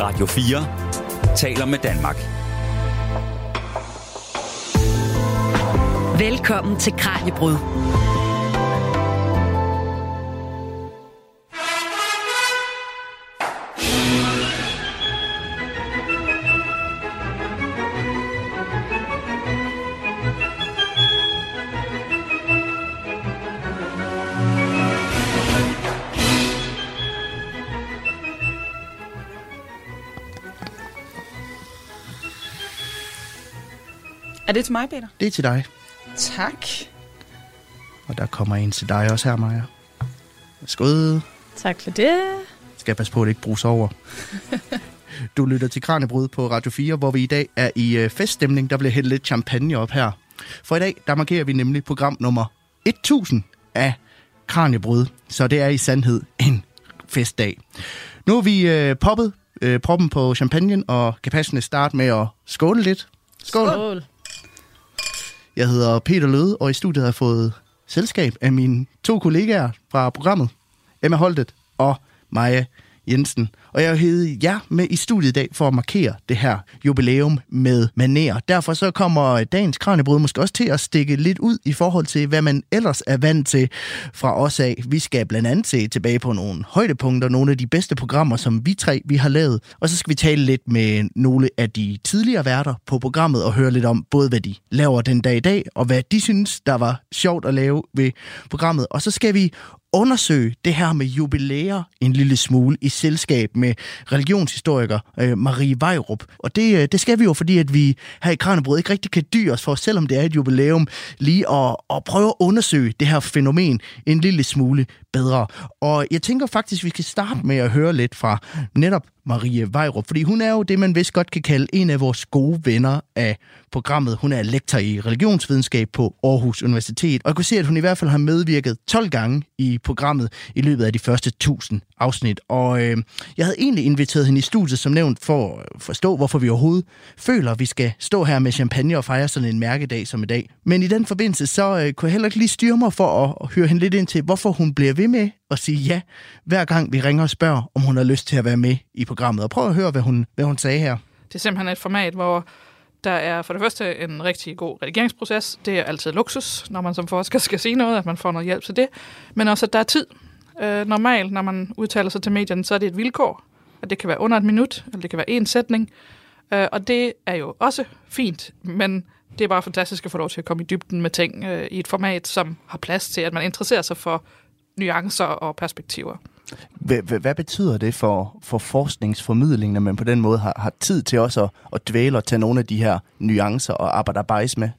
Radio 4 taler med Danmark. Velkommen til Kranjebrud. Det til mig, Peter? Det er til dig. Tak. Og der kommer en til dig også her, Maja. Skål. Tak for det. Skal jeg passe på, at det ikke bruges over. Du lytter til Kranjebrud på Radio 4, hvor vi i dag er i øh, feststemning. Der bliver hældt lidt champagne op her. For i dag, der markerer vi nemlig program nummer 1000 af Kranjebrud. Så det er i sandhed en festdag. Nu har vi øh, poppet øh, proppen på champagnen, og kan passende starte med at skåle lidt. Skål. Skål. Jeg hedder Peter Løde, og i studiet har jeg fået selskab af mine to kollegaer fra programmet. Emma Holtet og Maja Jensen. Og jeg har jer med i studiet i dag for at markere det her jubilæum med maner. Derfor så kommer dagens kranjebrud måske også til at stikke lidt ud i forhold til, hvad man ellers er vant til fra os af. Vi skal blandt andet se tilbage på nogle højdepunkter, nogle af de bedste programmer, som vi tre vi har lavet. Og så skal vi tale lidt med nogle af de tidligere værter på programmet og høre lidt om både, hvad de laver den dag i dag, og hvad de synes, der var sjovt at lave ved programmet. Og så skal vi undersøge det her med jubilæer en lille smule i selskab med religionshistoriker øh, Marie Vejrup. Og det, øh, det skal vi jo, fordi at vi her i Kranjebrød ikke rigtig kan dyre os for, selvom det er et jubilæum, lige at, at prøve at undersøge det her fænomen en lille smule bedre. Og jeg tænker faktisk, at vi kan starte med at høre lidt fra netop Marie Vejrup, fordi hun er jo det, man vist godt kan kalde en af vores gode venner af programmet. Hun er lektor i religionsvidenskab på Aarhus Universitet, og jeg kunne se, at hun i hvert fald har medvirket 12 gange i programmet i løbet af de første 1000 afsnit. Og øh, jeg havde egentlig inviteret hende i studiet, som nævnt, for at forstå, hvorfor vi overhovedet føler, at vi skal stå her med champagne og fejre sådan en mærkedag som i dag. Men i den forbindelse, så øh, kunne jeg heller ikke lige styre mig for at, at høre hende lidt ind til, hvorfor hun bliver ved med at sige ja, hver gang vi ringer og spørger, om hun har lyst til at være med i programmet. Og prøv at høre, hvad hun, hvad hun sagde her. Det er simpelthen et format, hvor der er for det første en rigtig god redigeringsproces. Det er altid luksus, når man som forsker skal sige noget, at man får noget hjælp til det. Men også, at der er tid. Øh, normalt, når man udtaler sig til medierne, så er det et vilkår. At det kan være under et minut, eller det kan være en sætning. Øh, og det er jo også fint, men det er bare fantastisk at få lov til at komme i dybden med ting øh, i et format, som har plads til, at man interesserer sig for nuancer og perspektiver. Hvad, betyder det for, for forskningsformidlingen, at man på den måde har, har tid til også at, at dvæle og tage nogle af de her nuancer og arbejde bajs med?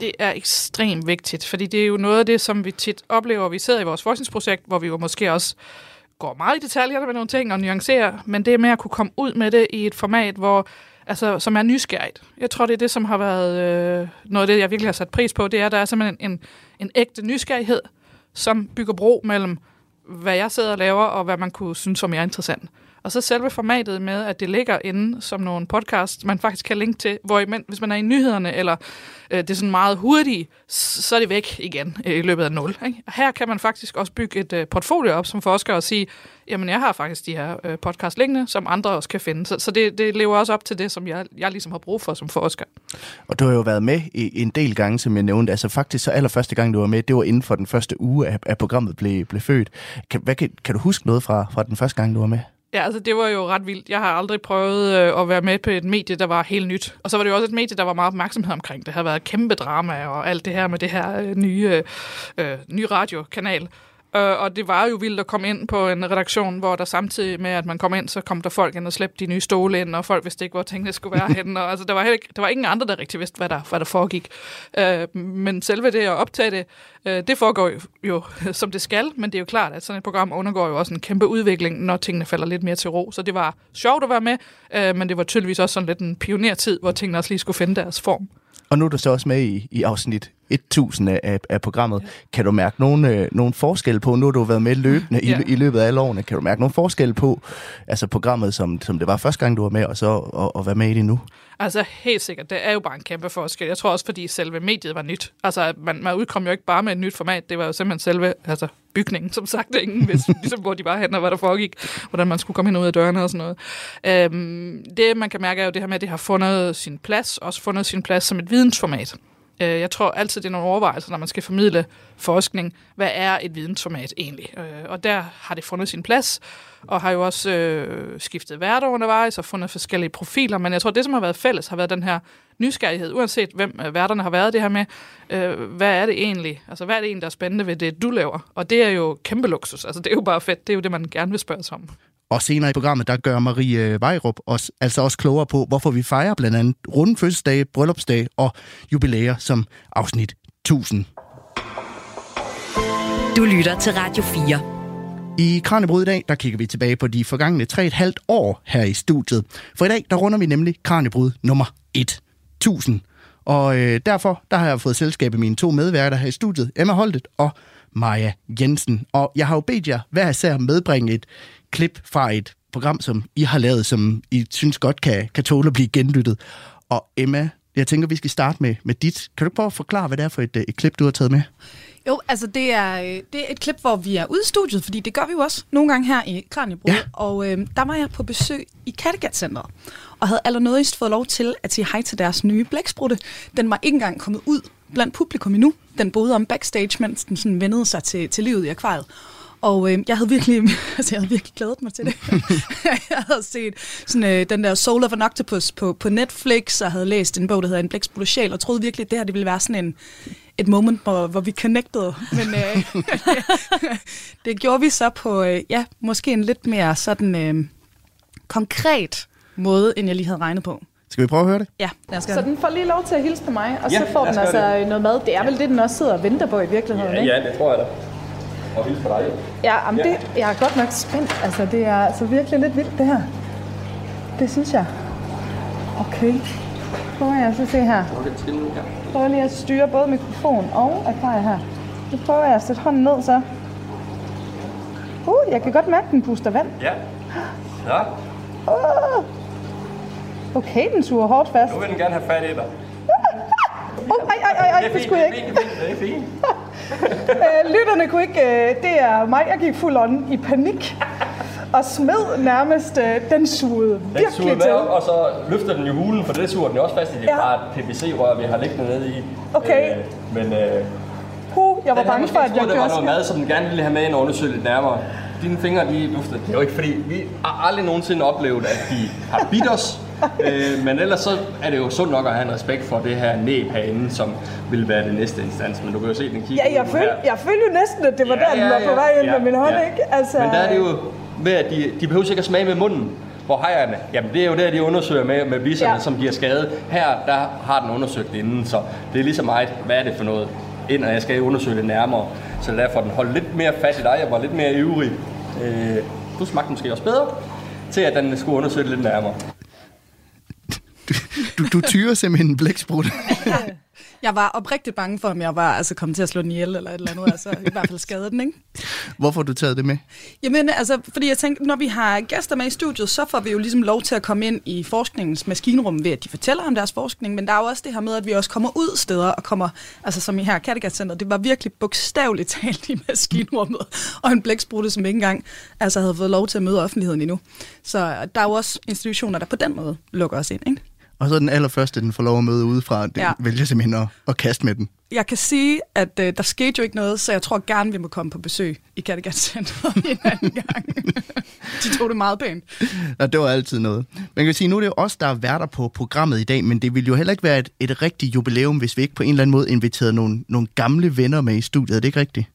Det er ekstremt vigtigt, fordi det er jo noget af det, som vi tit oplever. Vi sidder i vores forskningsprojekt, hvor vi jo måske også går meget i detaljerne med nogle ting og nuancerer, men det er med at kunne komme ud med det i et format, hvor altså, som er nysgerrigt. Jeg tror, det er det, som har været øh, noget af det, jeg virkelig har sat pris på, det er, at der er simpelthen en, en ægte nysgerrighed, som bygger bro mellem, hvad jeg sidder og laver, og hvad man kunne synes som er interessant. Og så selve formatet med, at det ligger inde som nogle podcast, man faktisk kan linke til, hvor man, hvis man er i nyhederne, eller øh, det er sådan meget hurtigt, så er det væk igen øh, i løbet af nul. Ikke? Og her kan man faktisk også bygge et øh, portfolio op som forsker og sige, jamen jeg har faktisk de her øh, podcast liggende, som andre også kan finde. Så, så det, det lever også op til det, som jeg, jeg ligesom har brug for som forsker. Og du har jo været med i en del gange, som jeg nævnte. Altså faktisk så allerførste gang, du var med, det var inden for den første uge, at, programmet blev, blev født. Kan, hvad, kan, kan du huske noget fra, fra den første gang, du var med? Ja, altså det var jo ret vildt. Jeg har aldrig prøvet øh, at være med på et medie, der var helt nyt. Og så var det jo også et medie, der var meget opmærksomhed omkring. Det har været kæmpe drama og alt det her med det her øh, nye, øh, øh nye radiokanal. Øh, og det var jo vildt at komme ind på en redaktion, hvor der samtidig med, at man kom ind, så kom der folk ind og slæbte de nye stole ind, og folk vidste ikke, hvor tingene skulle være henne. Og, altså, der, var ikke, der var ingen andre, der rigtig vidste, hvad der, hvad der foregik. Øh, men selve det at optage det, øh, det foregår jo, jo som det skal, men det er jo klart, at sådan et program undergår jo også en kæmpe udvikling, når tingene falder lidt mere til ro. Så det var sjovt at være med, øh, men det var tydeligvis også sådan lidt en pionertid, hvor tingene også lige skulle finde deres form. Og nu er du så også med i, i afsnit 1000 af, af, programmet. Kan du mærke nogen, øh, nogen forskel på, nu har du været med løbende i, Ja. i løbet af alle årene, kan du mærke nogen forskel på altså programmet, som, som det var første gang, du var med, og så at være med i det nu? Altså helt sikkert, det er jo bare en kæmpe forskel. Jeg tror også, fordi selve mediet var nyt. Altså man, man udkom jo ikke bare med et nyt format, det var jo simpelthen selve altså, bygningen, som sagt, ingen vidste, ligesom, hvor de var henne og hvad der foregik, hvordan man skulle komme ind og ud af dørene og sådan noget. Øhm, det man kan mærke er jo det her med, at det har fundet sin plads, også fundet sin plads som et vidensformat. Øh, Jeg tror altid, det er nogle overvejelser, når man skal formidle forskning. Hvad er et vidensformat egentlig? Øh, Og der har det fundet sin plads, og har jo også øh, skiftet værter undervejs og fundet forskellige profiler. Men jeg tror, det, som har været fælles, har været den her nysgerrighed, uanset hvem øh, værterne har været det her med. Øh, hvad er det egentlig? Altså, hvad er det egentlig, der er spændende ved det, du laver? Og det er jo kæmpe luksus. Altså, det er jo bare fedt. Det er jo det, man gerne vil spørge sig om. Og senere i programmet, der gør Marie Vejrup os altså også klogere på, hvorfor vi fejrer blandt andet runde fødselsdage, bryllupsdage og jubilæer som afsnit 1000. Du lytter til Radio 4. I Kranjebrud i dag, der kigger vi tilbage på de forgangne 3,5 år her i studiet. For i dag, der runder vi nemlig Kranjebrud nummer 1000. Og øh, derfor, der har jeg fået selskab af mine to medværter her i studiet, Emma Holtet og Maja Jensen. Og jeg har jo bedt jer hver især medbringe et klip fra et program, som I har lavet, som I synes godt kan, kan tåle at blive genlyttet. Og Emma, jeg tænker, vi skal starte med, med dit. Kan du prøve at forklare, hvad det er for et, øh, et klip, du har taget med? Jo, altså det er, øh, det er et klip, hvor vi er ude i studiet, fordi det gør vi jo også nogle gange her i Kranjebrud. Ja. Og øh, der var jeg på besøg i Kattegat-centret, og havde allernådigst fået lov til at sige hej til deres nye blæksprutte. Den var ikke engang kommet ud blandt publikum endnu. Den boede om backstage, mens den sådan vendede sig til, til livet i akvariet. Og øh, jeg havde virkelig, altså jeg havde virkelig glædet mig til det. jeg havde set sådan, øh, den der Soul of an Octopus på, på Netflix, og havde læst en bog, der hedder En blæksprutte sjæl, og troede virkelig, at det her det ville være sådan en, et moment, hvor, hvor vi connectede. Men øh, det gjorde vi så på, øh, ja, måske en lidt mere sådan øh, konkret måde, end jeg lige havde regnet på. Skal vi prøve at høre det? Ja, lad os Så gøre det. den får lige lov til at hilse på mig, og Ja, så får den altså noget mad. Det er vel det, den også sidder og venter på i virkeligheden, Ja, ikke? ja, det tror jeg da. Og hils på dig. jo. Ja, jamen Ja. det, jeg er godt nok spændt. Altså, det er altså virkelig lidt vildt, det her. Det synes jeg. Okay. Prøver jeg så se her. Prøver lige at styre både mikrofon og akvarie her. Nu prøver jeg at sætte hånden ned, så. Uh, jeg kan godt mærke, at den puster vand. Ja. Ja, Uh. Okay, den suger hårdt fast. nu vil den gerne have fat i dig. Uh, ej, ej, ej, ej, det skulle jeg ikke. Det er fint, det. Øh, lytterne kunne ikke... Øh, det er mig, jeg gik fuld on i panik. Og smed nærmest... Øh, den sugede Den virkelig suger til. med og så løfter den jo hulen, for det suger den jo også fast i. Det er Ja. bare et PVC-rør, vi har liggende nede i. Okay. Øh, men øh, Puh, jeg var bange for, at jeg der var gjorde noget mad, som den gerne ville have med ind og undersøge lidt nærmere. Dine fingre, de dufter. Det er jo ikke fordi, vi har aldrig nogensinde oplevet, at de har bidt os. Øh, men ellers så er det jo sundt nok at have en respekt for det her næb herinde, som vil være det næste instans. Men du kan jo se, den kigger Ja, jeg følte, jeg følte jo næsten, at det var der, den var på vej ind med min hånd, ikke? Altså, Men der er det jo med, at de, de behøver ikke at smage med munden. Hvor hejerne, jamen det er jo der, de undersøger med, med bisserne, Ja. ja. som giver skade. Her, der har den undersøgt inden, så det er lige så meget, hvad er det for noget, ind, og jeg skal undersøge det nærmere. Så derfor den holdt lidt mere fat i dig, jeg var lidt mere ivrig. Øh, du smagte måske også bedre, til at den skulle undersøge det lidt nærmere. Du, du tyrer simpelthen en blæksprut. Jeg var oprigtigt bange for, om jeg var altså, kommet til at slå den ihjel eller et eller andet. Altså, I hvert fald skade den, ikke? Hvorfor har du taget det med? Jamen, altså, fordi jeg tænkte, når vi har gæster med i studiet, så får vi jo ligesom lov til at komme ind i forskningens maskinrum ved, at de fortæller om deres forskning, men der er jo også det her med, at vi også kommer ud steder og kommer, altså som i her Kattegat det var virkelig bogstaveligt talt i maskinrummet, og en blæksprutte, som ikke engang altså, havde fået lov til at møde offentligheden endnu. Så der er jo også institutioner, der på den måde lukker os ind, ikke? Og så den allerførste, den får lov at møde udefra, den ja. Ja. vælger simpelthen at, at kaste med den. Jeg kan sige, at øh, der skete jo ikke noget, så jeg tror gerne, vi må komme på besøg i Kattegat Center en anden gang. De tog det meget pænt. Og det var altid noget. Man kan sige, nu er det jo os, der er værter på programmet i dag, men det ville jo heller ikke være et, et rigtigt jubilæum, hvis vi ikke på en eller anden måde inviterede nogle, nogle gamle venner med i studiet. Er det ikke rigtigt?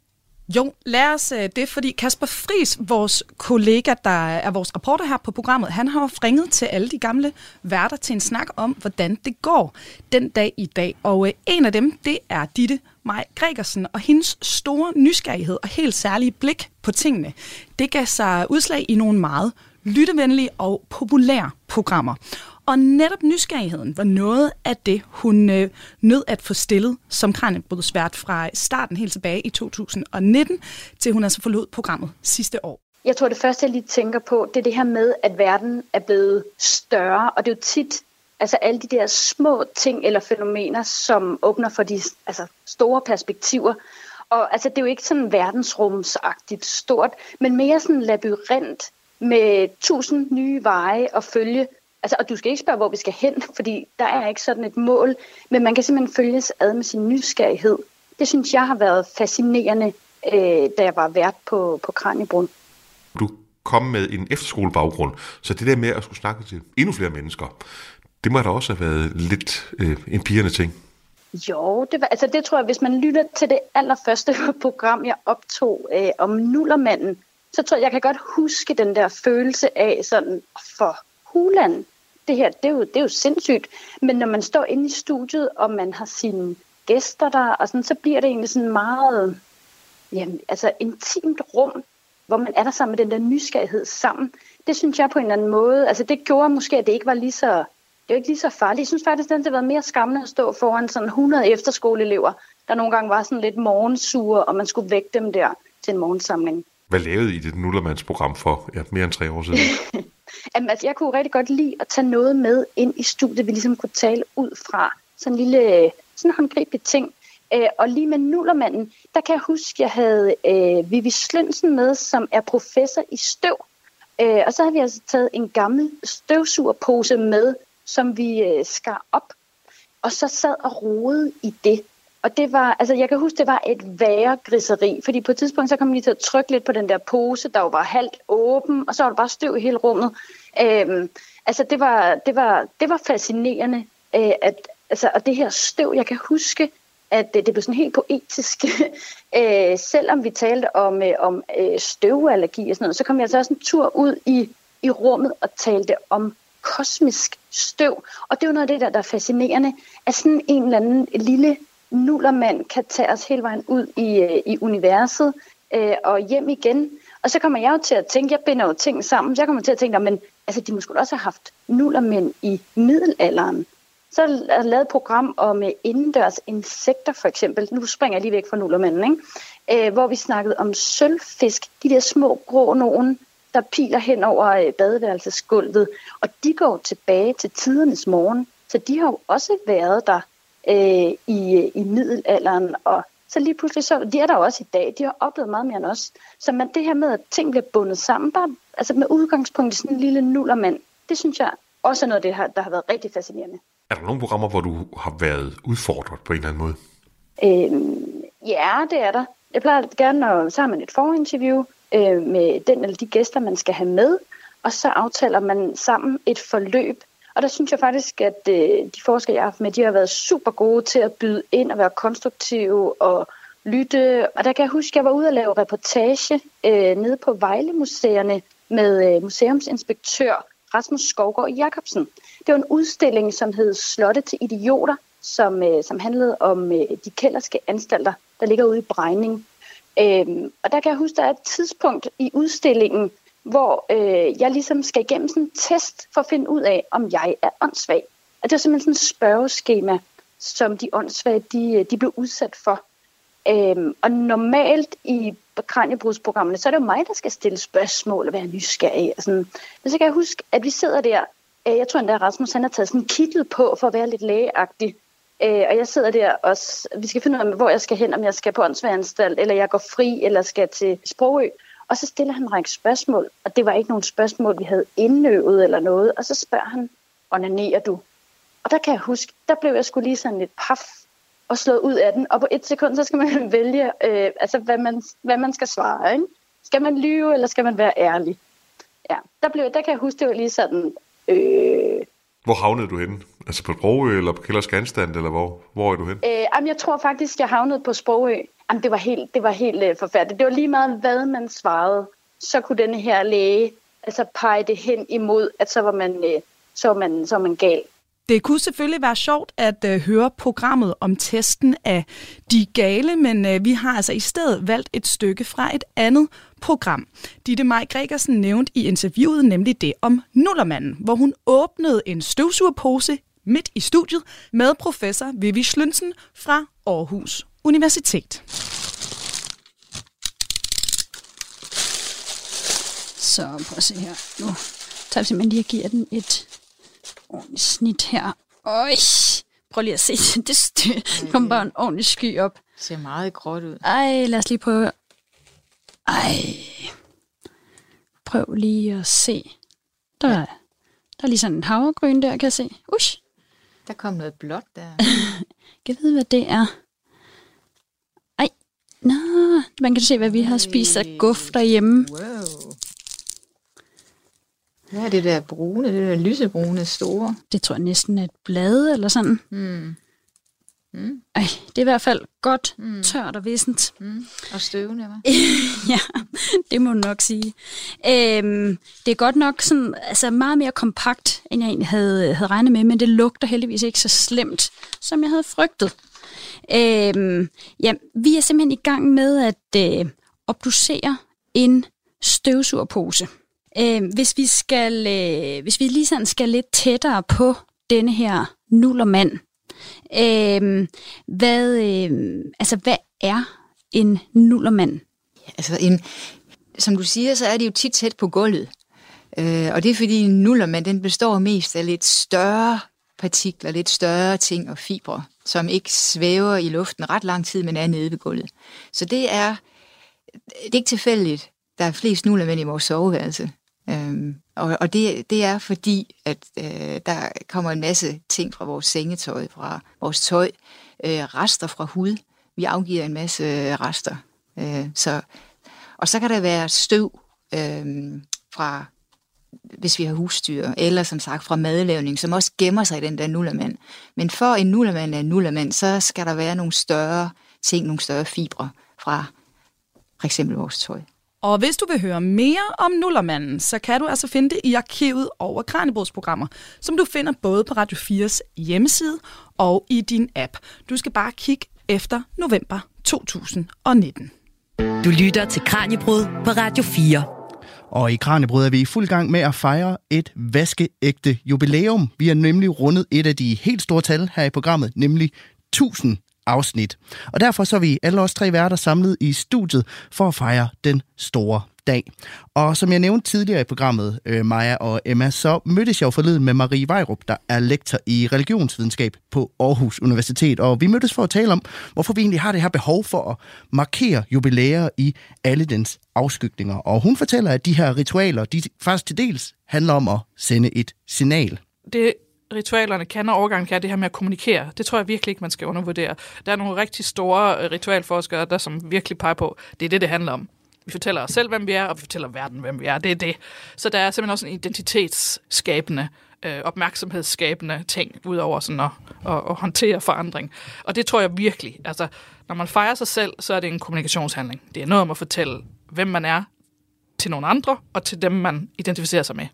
Jo, lad os øh, det, fordi Kasper Fris, vores kollega, der er vores reporter her på programmet, han har ringet til alle de gamle værter til en snak om, hvordan det går den dag i dag. Og øh, en af dem, det er Ditte Maj Gregersen, og hendes store nysgerrighed og helt særlige blik på tingene, det gav sig udslag i nogle meget lyttevenlige og populære programmer. Og netop nysgerrigheden var noget af det, hun øh, nød at få stillet som kranjebrudsvært fra starten helt tilbage i 2019, til hun altså forlod programmet sidste år. Jeg tror, det første, jeg lige tænker på, det er det her med, at verden er blevet større, og det er jo tit altså alle de der små ting eller fænomener, som åbner for de altså, store perspektiver. Og altså, det er jo ikke sådan verdensrumsagtigt stort, men mere sådan en labyrint med tusind nye veje at følge. Altså, og du skal ikke spørge, hvor vi skal hen, fordi der er ikke sådan et mål, men man kan simpelthen følges ad med sin nysgerrighed. Det synes jeg har været fascinerende, øh, da jeg var vært på, på Kranjebrun. Du kom med en efterskolebaggrund, så det der med at skulle snakke til endnu flere mennesker, det må da også have været lidt øh, en pigerne ting. Jo, det, var, altså det tror jeg, hvis man lytter til det allerførste program, jeg optog øh, om Nullermanden, så tror jeg, jeg kan godt huske den der følelse af sådan, for huland, det her, det er, jo, det er jo sindssygt. Men når man står inde i studiet, og man har sine gæster der, og sådan, så bliver det egentlig sådan meget jamen, altså intimt rum, hvor man er der sammen med den der nysgerrighed sammen. Det synes jeg på en eller anden måde, altså det gjorde måske, at det ikke var lige så, det var ikke lige så farligt. Jeg synes faktisk, at det har været mere skræmmende at stå foran sådan 100 efterskoleelever, der nogle gange var sådan lidt morgensure, og man skulle vække dem der til en morgensamling. Hvad lavede I det Nullermandsprogram for ja, mere end tre år siden? Jamen, altså, jeg kunne rigtig godt lide at tage noget med ind i studiet, vi ligesom kunne tale ud fra. Sådan en lille øh, sådan håndgribelig ting. Øh, og lige med Nullermanden, der kan jeg huske, at jeg havde øh, Vivi Slønsen med, som er professor i støv. Øh, og så havde vi altså taget en gammel støvsugerpose med, som vi øh, skar op. Og så sad og rode i det. Og det var, altså jeg kan huske, det var et værre griseri, fordi på et tidspunkt, så kom vi lige til at trykke lidt på den der pose, der jo var halvt åben, og så var der bare støv i hele rummet. Øhm, altså det var, det var, det var fascinerende, øh, at, altså, og det her støv, jeg kan huske, at det, det blev sådan helt poetisk. øh, selvom vi talte om, øh, om øh, støvallergi og sådan noget, så kom jeg altså også en tur ud i, i rummet og talte om kosmisk støv. Og det er jo noget af det der, der er fascinerende, at sådan en eller anden lille nullermand kan tage os hele vejen ud i, øh, i universet øh, og hjem igen. Og så kommer jeg jo til at tænke, jeg binder jo ting sammen, så jeg kommer til at tænke, men altså, de måske også have haft nullermænd i middelalderen. Så er der lavet et program om øh, indendørs insekter for eksempel. Nu springer jeg lige væk fra nullermanden, ikke? Øh, hvor vi snakkede om sølvfisk, de der små grå nogen, der piler hen over øh, badeværelsesgulvet. Og de går tilbage til tidernes morgen, så de har jo også været der øh, i, i middelalderen. Og så lige pludselig, så, de er der også i dag, de har oplevet meget mere end os. Så man, det her med, at ting bliver bundet sammen, bare altså med udgangspunkt i sådan en lille nullermand, det synes jeg også er noget af det, her, der har været rigtig fascinerende. Er der nogle programmer, hvor du har været udfordret på en eller anden måde? Øhm, ja, det er der. Jeg plejer gerne at sammen et forinterview øh, med den eller de gæster, man skal have med, og så aftaler man sammen et forløb. Og der synes jeg faktisk, at øh, de forskere, jeg har haft med, de har været super gode til at byde ind og være konstruktive og lytte. Og der kan jeg huske, at jeg var ude og lave reportage øh, nede på Vejle-museerne med øh, museumsinspektør Rasmus Skovgaard Jacobsen. Det var en udstilling, som hed Slotte til idioter, som, øh, som handlede om øh, de kælderske anstalter, der ligger ude i Brejning. Øhm, og der kan jeg huske, der er et tidspunkt i udstillingen, hvor øh, jeg ligesom skal igennem sådan en test for at finde ud af, om jeg er åndssvag. Og det er simpelthen sådan et spørgeskema, som de åndssvage de, øh, de blev udsat for. Øhm, og normalt i kranjebrudsprogrammerne, så er det jo mig, der skal stille spørgsmål og være nysgerrig. Og sådan. Men så kan jeg huske, at vi sidder der, øh, jeg tror endda, at Rasmus han har taget sådan en kittel på for at være lidt lægeagtig. Øh, og jeg sidder der også, vi skal finde ud af, hvor jeg skal hen, om jeg skal på åndsværanstalt, eller jeg går fri, eller skal til Sprogø. Og så stiller han en række spørgsmål, og det var ikke nogen spørgsmål, vi havde indøvet eller noget. Og så spørger han, onanerer du? Og der kan jeg huske, der blev jeg skulle lige sådan lidt paf og slået ud af den. Og på et sekund, så skal man vælge, øh, altså, hvad, man, hvad man skal svare. Ikke? Skal man lyve, eller skal man være ærlig? Ja, der, blev, der kan jeg huske, det var lige sådan... Øh, hvor havnede du henne? Altså på Sprogø eller på Kælders Ganstand, eller hvor, hvor er du hen? Øh, jamen, jeg tror faktisk, jeg havnede på Sprogø. Jamen, det var helt, det var helt øh, forfærdeligt. Det var lige meget, hvad man svarede. Så kunne denne her læge altså pege det hen imod, at så var man, øh, så var man, så var man gal. Det kunne selvfølgelig være sjovt at øh, høre programmet om testen af de gale, men øh, vi har altså i stedet valgt et stykke fra et andet program. Ditte Maj Gregersen nævnte i interviewet nemlig det om Nullermanden, hvor hun åbnede en støvsugerpose midt i studiet med professor Vivi Slønsen fra Aarhus Universitet. Så prøv at se her. Nu tager vi simpelthen lige og giver den et ordentligt snit her. Øj, prøv lige at se. Det, det kommer bare en ordentlig sky op. Det ser meget gråt ud. Ej, lad os lige prøve. Ej. Prøv lige at se. Der, er, der er lige sådan en havregryn der, kan jeg se. Ush. Der kom noget blåt der. Kan jeg vide, hvad det er? Nå, man kan se, hvad vi har spist af guf derhjemme. Wow. Hvad er det der brune, det der lysebrune store? Det tror jeg næsten er et blad eller sådan. Mm. Mm. Ej, det er i hvert fald godt mm. tørt og vissent. Mm. Og støvende, hva'? ja, det må du nok sige. Øhm, det er godt nok sådan, altså meget mere kompakt, end jeg egentlig havde, havde regnet med, men det lugter heldigvis ikke så slemt, som jeg havde frygtet. Øhm, ja, vi er simpelthen i gang med at øh, obducere en støvsugerpose. Øh, hvis vi skal, øh, hvis vi lige sådan skal lidt tættere på denne her nullermand, øh, hvad, øh, altså hvad er en nullermand? Altså, en, som du siger, så er det jo tit tæt på gulvet. Øh, og det er fordi en nullermand, den består mest af lidt større partikler, lidt større ting og fibre, som ikke svæver i luften ret lang tid, men er nede ved gulvet. Så det er, det er ikke tilfældigt, der er flest nullermænd i vores soveværelse. Øhm, og og det, det er fordi, at øh, der kommer en masse ting fra vores sengetøj, fra vores tøj, øh, rester fra hud. Vi afgiver en masse øh, rester. Øh, så, og så kan der være støv øh, fra, hvis vi har husdyr, eller som sagt fra madlavning, som også gemmer sig i den der nullermand. Men for en nullermand er en nullermand, så skal der være nogle større ting, nogle større fibre fra for eksempel vores tøj. Og hvis du vil høre mere om Nullermanden, så kan du altså finde det i arkivet over Kranjebrugsprogrammer, som du finder både på Radio 4's hjemmeside og i din app. Du skal bare kigge efter november 2019. Du lytter til Kranjebrud på Radio 4. Og i Kranjebrød er vi i fuld gang med at fejre et vaskeægte jubilæum. Vi har nemlig rundet et af de helt store tal her i programmet, nemlig 1000 afsnit. Og derfor så er vi alle os tre værter samlet i studiet for at fejre den store dag. Og som jeg nævnte tidligere i programmet, øh, Maja og Emma, så mødtes jeg jo forleden med Marie Vejrup, der er lektor i religionsvidenskab på Aarhus Universitet. Og vi mødtes for at tale om, hvorfor vi egentlig har det her behov for at markere jubilæer i alle dens afskygninger. Og hun fortæller, at de her ritualer, de faktisk til dels handler om at sende et signal. Det ritualerne kan, og overgangen kan, det her med at kommunikere. Det tror jeg virkelig ikke, man skal undervurdere. Der er nogle rigtig store øh, ritualforskere, der som virkelig peger på, det er det, det handler om. Vi fortæller os selv, hvem vi er, og vi fortæller verden, hvem vi er. Det er det. Så der er simpelthen også en identitetsskabende, øh, opmærksomhedsskabende ting, udover sådan at, at, at håndtere forandring. Og det tror jeg virkelig. Altså, når man fejrer sig selv, så er det en kommunikationshandling. Det er noget om at fortælle, hvem man er til nogle andre, og til dem, man identificerer sig med.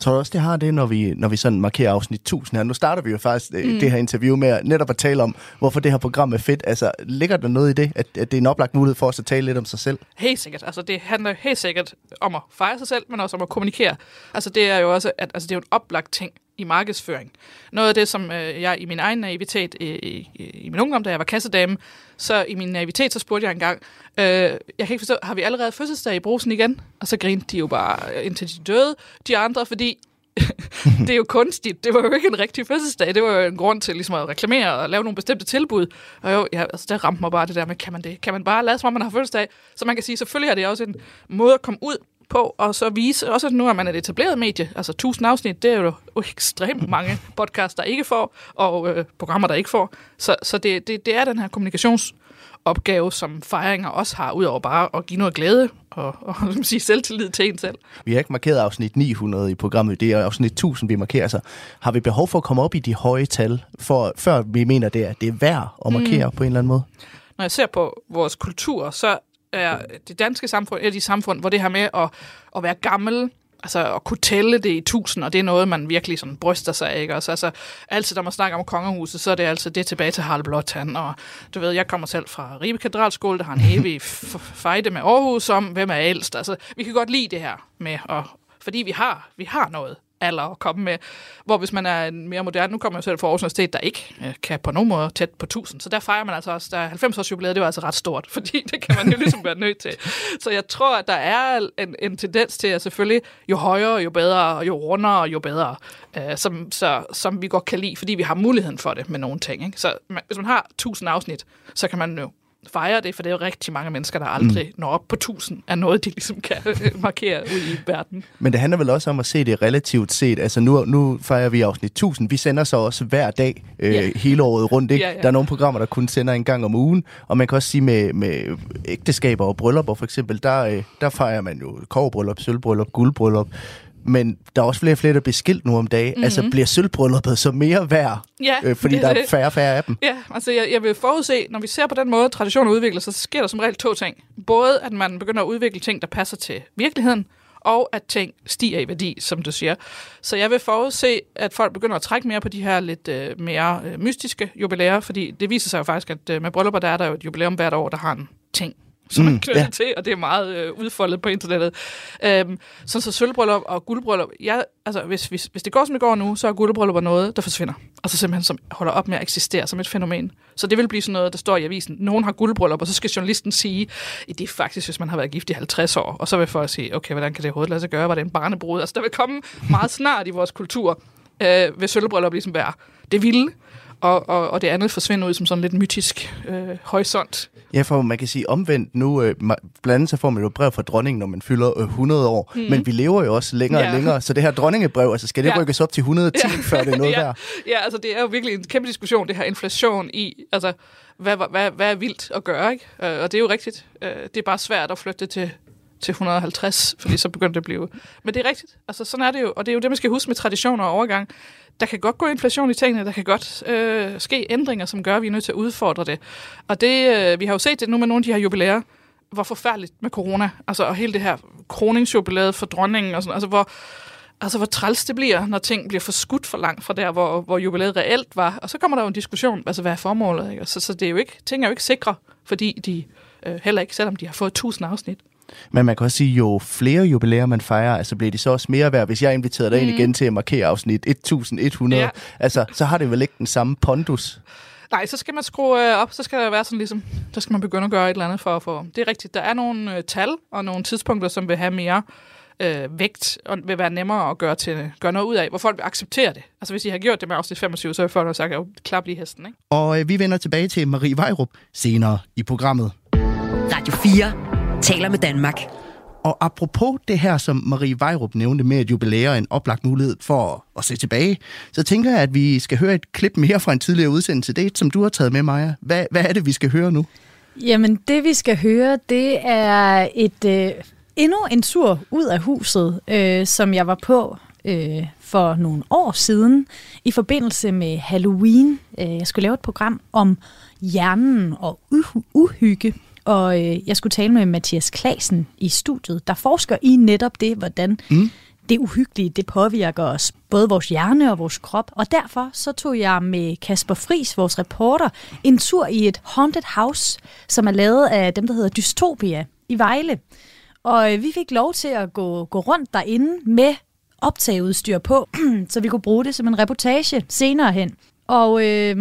Tror du også, det har det, når vi, når vi sådan markerer afsnit 1000 her? Nu starter vi jo faktisk mm. det her interview med at netop at tale om, hvorfor det her program er fedt. Altså, ligger der noget i det, at, at det er en oplagt mulighed for os at tale lidt om sig selv? Helt sikkert. Altså, det handler helt sikkert om at fejre sig selv, men også om at kommunikere. Altså, det er jo også at, altså, det er jo en oplagt ting i markedsføring. Noget af det, som øh, jeg i min egen naivitet i, i, i min ungdom, da jeg var kassedame, så i min naivitet, så spurgte jeg engang, øh, jeg kan ikke forstå, har vi allerede fødselsdag i brusen igen? Og så grinte de jo bare øh, indtil de døde, de andre, fordi det er jo kunstigt. Det var jo ikke en rigtig fødselsdag. Det var jo en grund til ligesom at reklamere og lave nogle bestemte tilbud. Og jo, ja, altså, der ramte mig bare det der med, kan man det? Kan man bare lade som om man har fødselsdag? Så man kan sige, selvfølgelig er det også en måde at komme ud på, og så vise, også at nu er man et etableret medie, altså 1000 afsnit, det er jo ekstremt mange podcasts, der ikke får, og øh, programmer, der ikke får. Så, så det, det, det er den her kommunikationsopgave, som fejringer også har, udover bare at give noget glæde og, og sige, selvtillid til en selv. Vi har ikke markeret afsnit 900 i programmet, det er afsnit 1000, vi markerer. Så har vi behov for at komme op i de høje tal, for, før vi mener, det er, det er værd at markere mm. på en eller anden måde? Når jeg ser på vores kultur, så er det danske samfund et af de samfund, hvor det her med at, at være gammel altså at kunne tælle det i tusind, og det er noget, man virkelig sådan bryster sig af, ikke? Også, altså, altid, når man snakker om kongehuset, så er det altså det tilbage til Harald Blåtand, og du ved, jeg kommer selv fra Ribe Katedralskole, der har en evig fejde med Aarhus om, hvem er ældst, altså, vi kan godt lide det her med, at, fordi vi har, vi har noget alder at komme med. Hvor hvis man er en mere moderne, nu kommer jeg selv fra Aarhus Universitet, der ikke øh, kan på nogen måde tæt på 1000. Så der fejrer man altså også, der 90 års jubilæet, det var altså ret stort, fordi det kan man jo ligesom være nødt til. Så jeg tror, at der er en, en tendens til, at selvfølgelig jo højere, jo bedre, jo rundere, jo bedre, øh, som, så, som vi godt kan lide, fordi vi har muligheden for det med nogle ting. Ikke? Så man, hvis man har 1000 afsnit, så kan man jo fejre det, for det er jo rigtig mange mennesker, der aldrig mm. når op på 1000 af noget, de ligesom kan markere ud i verden. Men det handler vel også om at se det relativt set. Altså nu, nu fejrer vi afsnit 1000. Vi sender så også hver dag øh, Ja. hele året rundt. Ikke? Ja, ja. Der er nogle programmer, der kun sender en gang om ugen. Og man kan også sige med, med ægteskaber og bryllupper for eksempel, der, øh, der fejrer man jo kovbryllup, sølvbryllup, guldbryllup. Men der er også flere og flere, der bliver skilt nu om dagen. Mm-hmm. Altså bliver sølvbrylluppet så mere værd, Ja, øh, fordi det der er færre og færre af dem. Ja, altså jeg, jeg vil forudse, når vi ser på den måde, traditioner udvikler sig, så sker der som regel to ting. Både at man begynder at udvikle ting, der passer til virkeligheden, og at ting stiger i værdi, som du siger. Så jeg vil forudse, at folk begynder at trække mere på de her lidt øh, mere øh, mystiske jubilæer, fordi det viser sig jo faktisk, at øh, med bryllupper, der er der jo et jubilæum hvert år, der har en ting, som man Mm, knytter ja. til, og det er meget øh, udfoldet på internettet. Øhm, sådan så sølvbryllup og guldbryllup, ja, altså hvis, hvis, hvis det går, som det går nu, så er guldbryllup noget, der forsvinder. Altså simpelthen som holder op med at eksistere som et fænomen. Så det vil blive sådan noget, der står i avisen. Nogen har guldbryllup, og så skal journalisten sige, at det er faktisk, hvis man har været gift i 50 år. Og så vil folk sige, okay, hvordan kan det overhovedet lade sig gøre? Var det en barnebrud? Altså der vil komme meget snart i vores kultur, øh, vil sølvbryllup ligesom være det vilde. Og, og, og det andet forsvinder ud som sådan lidt mytisk øh, horisont. Ja, for man kan sige omvendt nu, øh, blandt andet så får man jo brev fra dronningen, når man fylder øh, 100 år, mm. men vi lever jo også længere Ja. og længere, så det her dronningebrev, altså skal det Ja. rykkes op til 110, ja. før det er noget ja, værd? Ja, altså det er jo virkelig en kæmpe diskussion, det her inflation i, altså hvad, hvad- hvad, er vildt at gøre, ikke? Øh, og det er jo rigtigt. Øh, det er bare svært at flytte til, til 150, fordi så begynder det at blive... Men det er rigtigt. Altså sådan er det jo, og det er jo det, man skal huske med traditioner og overgang. Der kan godt gå inflation i tingene, der kan godt øh, ske ændringer, som gør, at vi er nødt til at udfordre det. Og det, øh, vi har jo set det nu med nogle af de her jubilæer, hvor forfærdeligt med corona, altså og hele det her kroningsjubilæet for dronningen, og sådan, altså hvor, altså hvor træls det bliver, når ting bliver forskudt for langt fra der, hvor, hvor jubilæet reelt var. Og så kommer der jo en diskussion, altså hvad er formålet? Ikke? Så, så det er jo ikke, ting er jo ikke sikre, fordi de øh, heller ikke, selvom de har fået 1000 afsnit. Men man kan også sige, jo flere jubilæer man fejrer, altså bliver de så også mere værd, hvis jeg inviterer dig ind Mm. igen til at markere afsnit 1100, Ja. altså så har det vel ikke den samme pondus. Nej, så skal man skrue øh, op, så skal der være sådan ligesom, så skal man begynde at gøre et eller andet for at få... Det er rigtigt, der er nogle øh, tal og nogle tidspunkter, som vil have mere øh, vægt, og vil være nemmere at gøre, til, gøre noget ud af, hvor folk vil acceptere det. Altså hvis I har gjort det med afsnit 25, så vil folk have sagt, jo, klap lige hesten, ikke? Og øh, vi vender tilbage til Marie Vejrup senere i programmet. Radio 4 taler med Danmark. Og apropos det her, som Marie Vejrup nævnte med, at jubilæer er en oplagt mulighed for at se tilbage, så tænker jeg, at vi skal høre et klip mere fra en tidligere udsendelse. Det, som du har taget med, Maja. Hvad, hvad er det, vi skal høre nu? Jamen, det vi skal høre, det er et øh, endnu en tur ud af huset, øh, som jeg var på øh, for nogle år siden i forbindelse med Halloween. Øh, jeg skulle lave et program om hjernen og uhy- uhygge. Og øh, jeg skulle tale med Mathias Klasen i studiet, der forsker i netop det, hvordan Mm. det uhyggelige, det påvirker os, både vores hjerne og vores krop. Og derfor så tog jeg med Kasper Fris, vores reporter, en tur i et haunted house, som er lavet af dem, der hedder Dystopia i Vejle. Og øh, vi fik lov til at gå, gå rundt derinde med optageudstyr på, så vi kunne bruge det som en reportage senere hen. Og øh,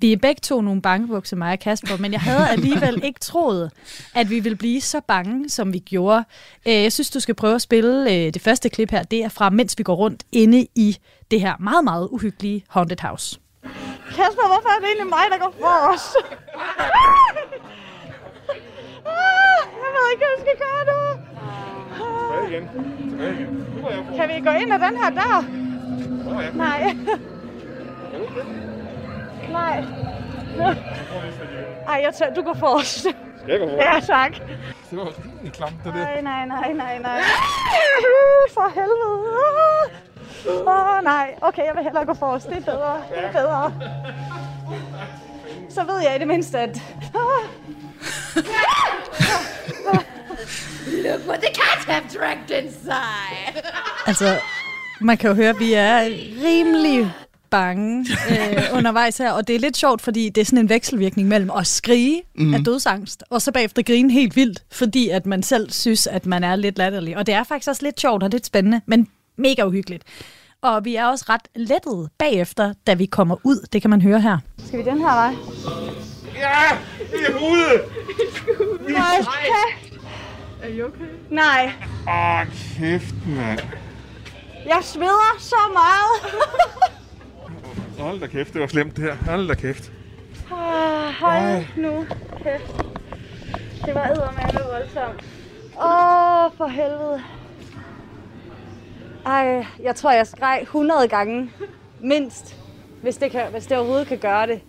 vi er begge to nogle bangebukser, mig og Kasper, men jeg havde alligevel ikke troet, at vi ville blive så bange, som vi gjorde. Øh, Jeg synes, du skal prøve at spille øh, det første klip her. Det er fra, mens vi går rundt inde i det her meget, meget uhyggelige haunted house. Kasper, hvorfor er det egentlig mig, der går forrest? Ah, jeg ved ikke, hvad jeg skal gøre nu. Tilbage igen. Tilbage igen. Er. Kan vi gå ind ad den her dør? Nej. Nej. Ej, jeg tager, du går forrest. Skal jeg gå for? Ja, tak. Det var rigtig klamt, det der. Nej, nej, nej, nej, nej. For helvede. Åh, oh, nej. Okay, jeg vil hellere gå forrest. Det er bedre. Det er bedre. Så ved jeg i det mindste, at... Look what the cats have dragged inside. Altså, man kan jo høre, at vi er rimelig bange øh, undervejs her, og det er lidt sjovt, fordi det er sådan en vekselvirkning mellem at skrige mm. af dødsangst, og så bagefter grine helt vildt, fordi at man selv synes, at man er lidt latterlig. Og det er faktisk også lidt sjovt og lidt spændende, men mega uhyggeligt. Og vi er også ret lettet bagefter, da vi kommer ud. Det kan man høre her. Skal vi den her vej? Ja, vi er ude. Nej. Er I okay? Nej. Åh, kæft, mand. Jeg sveder så meget. Hold da kæft, det var slemt det her. Hold da kæft. Ah, Hold nu kæft. Det var eddermame voldsomt. Åh, oh, for helvede. Ej, jeg tror, jeg skreg 100 gange. Mindst. Hvis det, kan, hvis det overhovedet kan gøre det.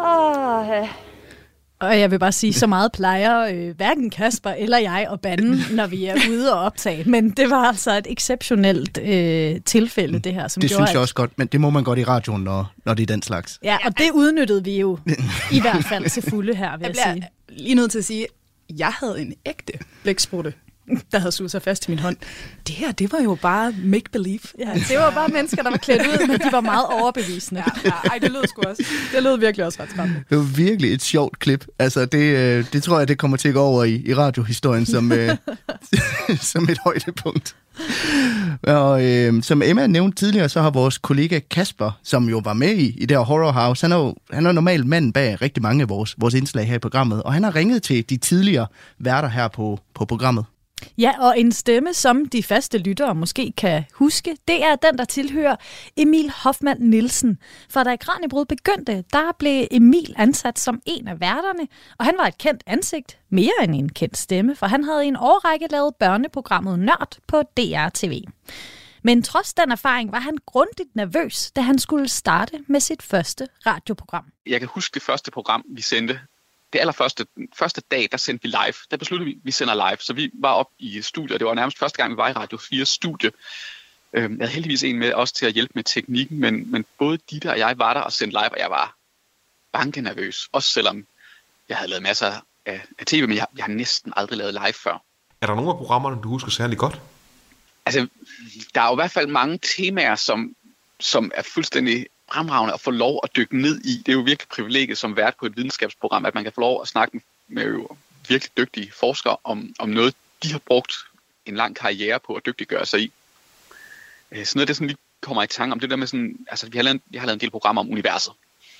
Åh, ja. Og jeg vil bare sige, så meget plejer øh, hverken Kasper eller jeg at bande, når vi er ude og optage. Men det var altså et exceptionelt øh, tilfælde, det her. Som Det gjorde, synes jeg at- også godt, men det må man godt i radioen, når, når det er den slags. Ja, og det udnyttede vi jo i hvert fald til fulde her, vil Jeg jeg, sige. lige nødt til at sige, at jeg havde en ægte blæksprutte, der havde suget sig fast i min hånd. Det her, det var jo bare make-believe. Ja, det var bare mennesker, der var klædt ud, men de var meget overbevisende. Ja, ja, ej, det lød sgu også. Det lød virkelig også ret skræmmende. Det var virkelig et sjovt klip. Altså, det, øh, det tror jeg, det kommer til at gå over i, i radiohistorien som, øh, som et højdepunkt. Og øh, som Emma nævnte tidligere, så har vores kollega Kasper, som jo var med i, i det her Horror House, han er jo han er normalt manden bag rigtig mange af vores, vores indslag her i programmet, og han har ringet til de tidligere værter her på, på programmet. Ja, og en stemme, som de faste lyttere måske kan huske, det er den, der tilhører Emil Hoffmann Nielsen. For da Kranjebrud begyndte, der blev Emil ansat som en af værterne, og han var et kendt ansigt, mere end en kendt stemme, for han havde i en årrække lavet børneprogrammet Nørd på DRTV. Men trods den erfaring var han grundigt nervøs, da han skulle starte med sit første radioprogram. Jeg kan huske det første program, vi sendte. Det allerførste første dag, der sendte vi live. Der besluttede vi, at vi sender live. Så vi var op i studiet, og det var nærmest første gang, vi var i Radio 4 studie. Øhm, Jeg havde heldigvis en med os til at hjælpe med teknikken, men, men både Ditte og jeg var der og sendte live, og jeg var banke nervøs. Også selvom jeg havde lavet masser af, af tv, men jeg, jeg har næsten aldrig lavet live før. Er der nogle af programmerne, du husker særlig godt? Altså, der er jo i hvert fald mange temaer, som, som er fuldstændig fremragende at få lov at dykke ned i. Det er jo virkelig privilegiet som vært på et videnskabsprogram, at man kan få lov at snakke med, jo virkelig dygtige forskere om, om noget, de har brugt en lang karriere på at dygtiggøre sig i. Øh, så Sådan noget, det sådan lige kommer i tanke om det der med sådan, altså vi har lavet, jeg har lavet en del programmer om universet.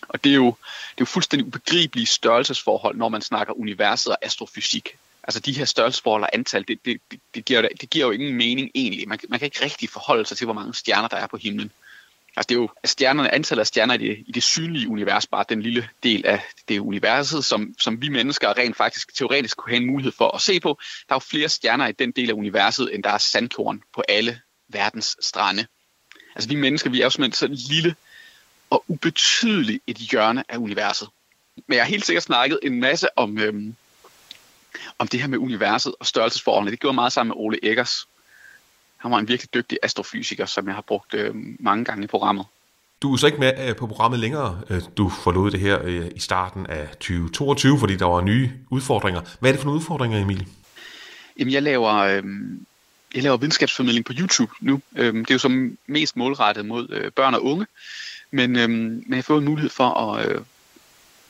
Og det er jo, det er jo fuldstændig ubegribelige størrelsesforhold, når man snakker universet og astrofysik. Altså de her størrelsesforhold og antal, det, det, det, det, giver, det giver jo ingen mening egentlig. Man, man kan ikke rigtig forholde sig til, hvor mange stjerner der er på himlen. Altså det er jo altså, stjernerne, antallet af stjerner i det, i det synlige univers, bare den lille del af det universet, som, som vi mennesker rent faktisk teoretisk kunne have en mulighed for at se på. Der er jo flere stjerner i den del af universet, end der er sandkorn på alle verdens strande. Altså vi mennesker, vi er jo simpelthen så lille og ubetydeligt et hjørne af universet. Men jeg har helt sikkert snakket en masse om, øhm, om det her med universet og størrelsesforholdene. Det gjorde meget sammen med Ole Eggers. Han var en virkelig dygtig astrofysiker, som jeg har brugt øh, mange gange i programmet. Du er så ikke med øh, på programmet længere. Øh, Du forlod det her øh, i starten af 2022, fordi der var nye udfordringer. Hvad er det for nogle udfordringer, Emil? Jamen, jeg laver, øh, jeg laver videnskabsformidling på YouTube nu. Øh, det er jo som mest målrettet mod øh, børn og unge. Men, øh, men jeg har fået mulighed for at, øh,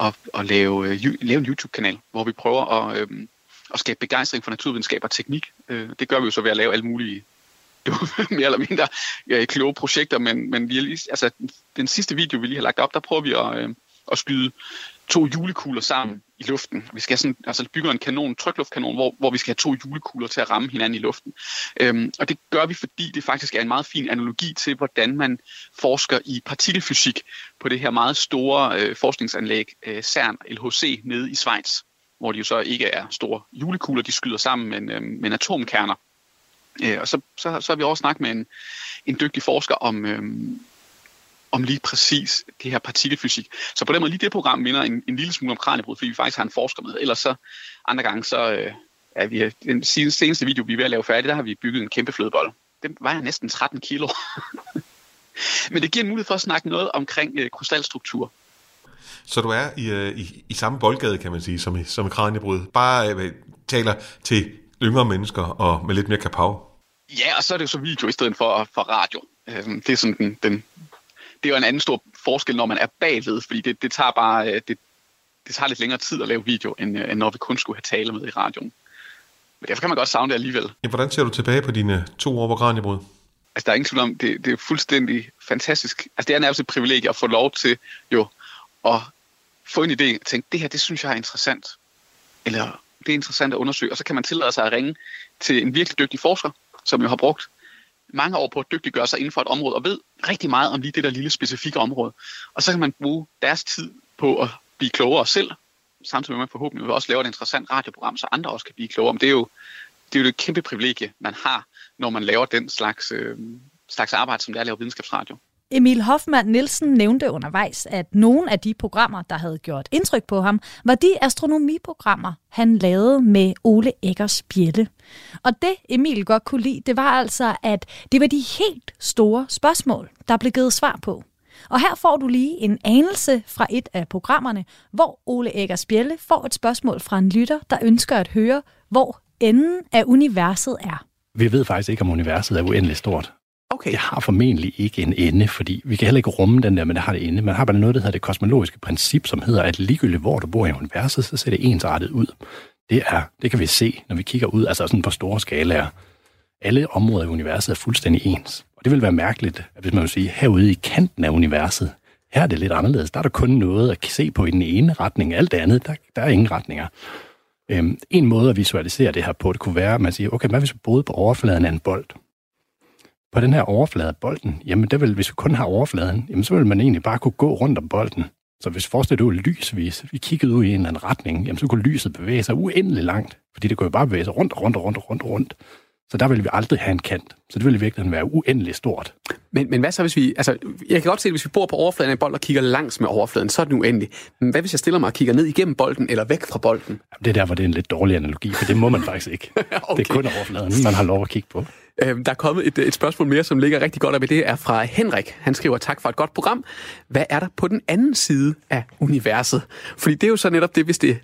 at, at lave, øh, lave en YouTube-kanal, hvor vi prøver at, øh, at skabe begejstring for naturvidenskab og teknik. Øh, det gør vi jo så ved at lave alle mulige jo, mere eller mindre ja, kloge projekter, men, men vi har lige, altså, den sidste video, vi lige har lagt op, der prøver vi at, øh, at skyde to julekugler sammen i luften. Vi skal sådan, altså bygge en kanon, trykluftkanon, hvor, hvor vi skal have to julekugler til at ramme hinanden i luften. Øhm, og det gør vi, fordi det faktisk er en meget fin analogi til, hvordan man forsker i partikelfysik på det her meget store øh, forskningsanlæg øh, CERN LHC nede i Schweiz, hvor de jo så ikke er store julekugler, de skyder sammen, men, øh, men atomkerner. Øh, og så, så, så har vi også snakket med en, en dygtig forsker om, øhm, om lige præcis det her partikelfysik. Så på den måde lige det program minder en, en lille smule om kraniebrud, fordi vi faktisk har en forsker med. Ellers så andre gange, så øh, er vi, den seneste video, vi er ved at lave færdig, der har vi bygget en kæmpe flødebold. Den vejer næsten 13 kilo. Men det giver en mulighed for at snakke noget omkring øh, krystalstruktur. Så du er i, øh, i, i samme boldgade, kan man sige, som som kraniebrud. Bare øh, taler til yngre mennesker og med lidt mere kapav. Ja, og så er det jo så video i stedet for, for radio. Øhm, Det er sådan den, den, det er jo en anden stor forskel, når man er bagved, fordi det, det tager bare øh, det, det tager lidt længere tid at lave video, end, øh, end når vi kun skulle have tale med i radioen. Men derfor kan man godt savne det alligevel. Ja, hvordan ser du tilbage på dine to år på Kranjebrud? Altså, der er ingen tvivl om, det, det er fuldstændig fantastisk. Altså, det er nærmest et privilegie at få lov til jo at få en idé og tænke, det her, det synes jeg er interessant. Eller det er interessant at undersøge. Og så kan man tillade sig at ringe til en virkelig dygtig forsker, som jo har brugt mange år på at dygtiggøre sig inden for et område, og ved rigtig meget om lige det der lille specifikke område. Og så kan man bruge deres tid på at blive klogere selv, samtidig med at man forhåbentlig også laver et interessant radioprogram, så andre også kan blive klogere. Men det er jo det, er jo det kæmpe privilegie, man har, når man laver den slags, øh, slags arbejde, som det er at lave videnskabsradio. Emil Hoffmann Nielsen nævnte undervejs, at nogle af de programmer, der havde gjort indtryk på ham, var de astronomiprogrammer, han lavede med Ole Eggers Bjelle. Og det Emil godt kunne lide, det var altså, at det var de helt store spørgsmål, der blev givet svar på. Og her får du lige en anelse fra et af programmerne, hvor Ole Eggers Bjelle får et spørgsmål fra en lytter, der ønsker at høre, hvor enden af universet er. Vi ved faktisk ikke, om universet er uendeligt stort. Okay. Det har formentlig ikke en ende, fordi vi kan heller ikke rumme den der, men det har det ende. Man har bare noget, der hedder det kosmologiske princip, som hedder, at ligegyldigt hvor du bor i universet, så ser det ensartet ud. Det, er, det kan vi se, når vi kigger ud, altså sådan på store skalaer. Alle områder i universet er fuldstændig ens. Og det vil være mærkeligt, at hvis man vil sige, herude i kanten af universet, her er det lidt anderledes. Der er der kun noget at se på i den ene retning. Alt det andet, der, der er ingen retninger. Øhm, en måde at visualisere det her på, det kunne være, at man siger, okay, hvad hvis vi boede på overfladen af en bold? På den her overflade af bolden, jamen det vil, hvis vi kun har overfladen, jamen så vil man egentlig bare kunne gå rundt om bolden. Så hvis forestil dig lysvis. vi kiggede ud i en eller anden retning, jamen så kunne lyset bevæge sig uendelig langt, fordi det kunne jo bare bevæge sig rundt og rundt og rundt og rundt og rundt. Så der vil vi aldrig have en kant. Så det vil i virkeligheden være uendelig stort. Men, men hvad så, hvis vi... Altså, jeg kan godt se, at hvis vi bor på overfladen af en bold og kigger langs med overfladen, så er den uendelig. Men hvad hvis jeg stiller mig og kigger ned igennem bolden eller væk fra bolden? Det er der, hvor det er en lidt dårlig analogi, for det må man faktisk ikke. okay. Det er kun overfladen, man har lov at kigge på. Øhm, der er kommet et, et spørgsmål mere, som ligger rigtig godt op i det, er fra Henrik. Han skriver, tak for et godt program. Hvad er der på den anden side af universet? Fordi det er jo så netop det, hvis det,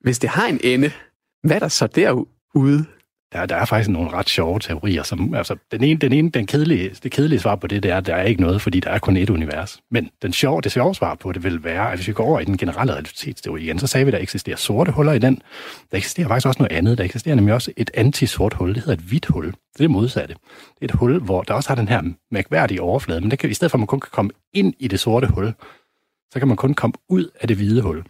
hvis det har en ende, hvad er der så derude? Der, der er faktisk nogle ret sjove teorier. Som, altså, den ene, den ene den kedelige, det kedelige svar på det, det er, at der er ikke noget, fordi der er kun et univers. Men den sjove, det sjove svar på det vil være, at hvis vi går over i den generelle relativitetsteori igen, så sagde vi, at der eksisterer sorte huller i den. Der eksisterer faktisk også noget andet. Der eksisterer nemlig også et anti-sort hul. Det hedder et hvidt hul. Det er det modsatte. Det er et hul, hvor der også har den her mærkværdige overflade, men det kan, i stedet for at man kun kan komme ind i det sorte hul, så kan man kun komme ud af det hvide hul.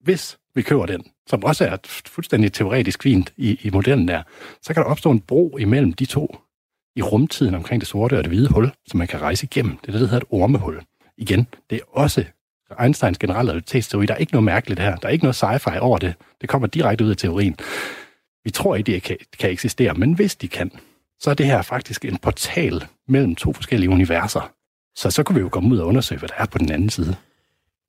Hvis vi køber den, som også er fuldstændig teoretisk fint i, i modellen der, så kan der opstå en bro imellem de to i rumtiden omkring det sorte og det hvide hul, som man kan rejse igennem. Det er det, der hedder et ormehul. Igen, det er også Einsteins generelle relativitetsteori. Der er ikke noget mærkeligt her. Der er ikke noget sci-fi over det. Det kommer direkte ud af teorien. Vi tror ikke, det kan, kan eksistere, men hvis de kan, så er det her faktisk en portal mellem to forskellige universer. Så så kan vi jo komme ud og undersøge, hvad der er på den anden side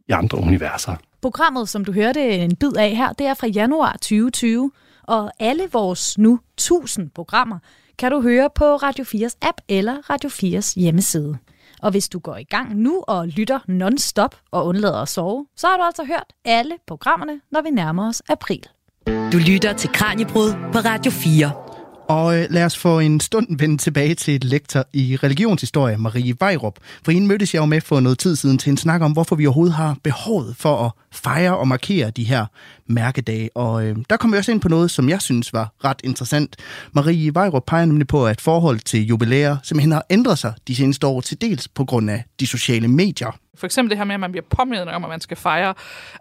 i andre universer. Programmet, som du hørte en bid af her, det er fra januar 2020, og alle vores nu 1000 programmer kan du høre på Radio 4's app eller Radio 4's hjemmeside. Og hvis du går i gang nu og lytter non-stop og undlader at sove, så har du altså hørt alle programmerne, når vi nærmer os april. Du lytter til Kranjebrud på Radio 4. Og øh, lad os for en stund vende tilbage til et lektor i religionshistorie, Marie Vejrup. For hende mødtes jeg jo med for noget tid siden til en snak om, hvorfor vi overhovedet har behovet for at fejre og markere de her mærkedage. Og øh, der kom vi også ind på noget, som jeg synes var ret interessant. Marie Vejrup peger nemlig på, at forhold til jubilæer simpelthen har ændret sig de seneste år til dels på grund af de sociale medier. For eksempel det her med, at man bliver påmindet om, at man skal fejre.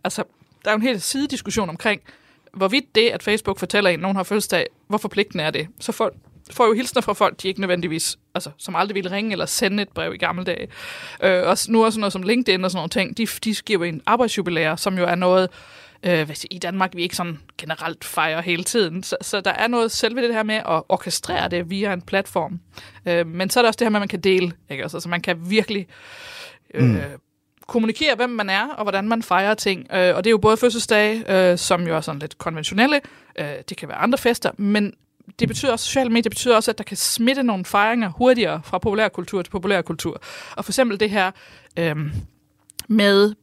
Altså, der er jo en helt sidediskussion omkring, hvorvidt det, at Facebook fortæller en, at nogen har fødselsdag, hvor forpligtende er det? Så folk får jo hilsner fra folk, de ikke nødvendigvis, altså, som aldrig ville ringe eller sende et brev i gamle dage. Øh, og nu er sådan noget som LinkedIn og sådan nogle ting, de, de giver en arbejdsjubilæer, som jo er noget, øh, hvis i Danmark vi ikke sådan generelt fejrer hele tiden. Så, så der er noget selve det her med at orkestrere det via en platform. Øh, men så er der også det her med, at man kan dele. Ikke? Altså, så man kan virkelig... Øh, mm kommunikere, hvem man er, og hvordan man fejrer ting. Øh, og det er jo både fødselsdage, øh, som jo er sådan lidt konventionelle, øh, det kan være andre fester, men det betyder også, sociale medier betyder også, at der kan smitte nogle fejringer hurtigere fra populærkultur til populærkultur. Og for eksempel det her øh, med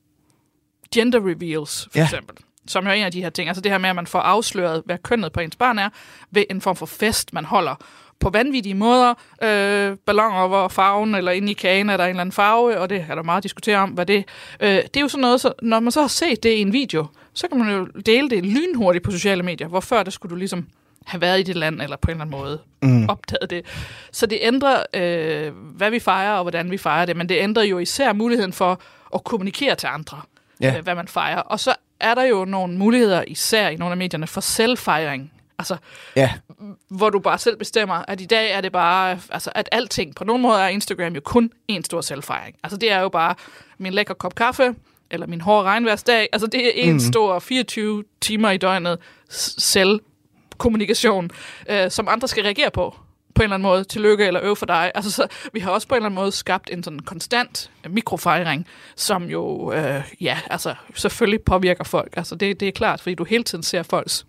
gender reveals, for Ja. eksempel. Som jo er en af de her ting. Altså det her med, at man får afsløret, hvad kønnet på ens barn er, ved en form for fest, man holder på vanvittige måder. Øh, balloner over farven, eller inde i kagen er der en eller anden farve, og det er der meget at diskutere om, hvad det øh, Det er jo sådan noget, så, når man så har set det i en video, så kan man jo dele det lynhurtigt på sociale medier, hvor før der skulle du ligesom have været i det land, eller på en eller anden måde Mm. optaget det. Så det ændrer, øh, hvad vi fejrer, og hvordan vi fejrer det, men det ændrer jo især muligheden for at kommunikere til andre, Ja. øh, hvad man fejrer. Og så er der jo nogle muligheder, især i nogle af medierne, for selvfejring. Altså, Ja. hvor du bare selv bestemmer, at i dag er det bare, altså at alting, på nogen måde er Instagram jo kun en stor selvfejring. Altså det er jo bare min lækker kop kaffe, eller min hårde regnværsdag. Altså det er en mm. stor 24 timer i døgnet selvkommunikation, øh, som andre skal reagere på på en eller anden måde, tillykke eller øve for dig. Altså, så, vi har også på en eller anden måde skabt en sådan konstant øh, mikrofejring, som jo, øh, ja, altså selvfølgelig påvirker folk. Altså det, det er klart, fordi du hele tiden ser folks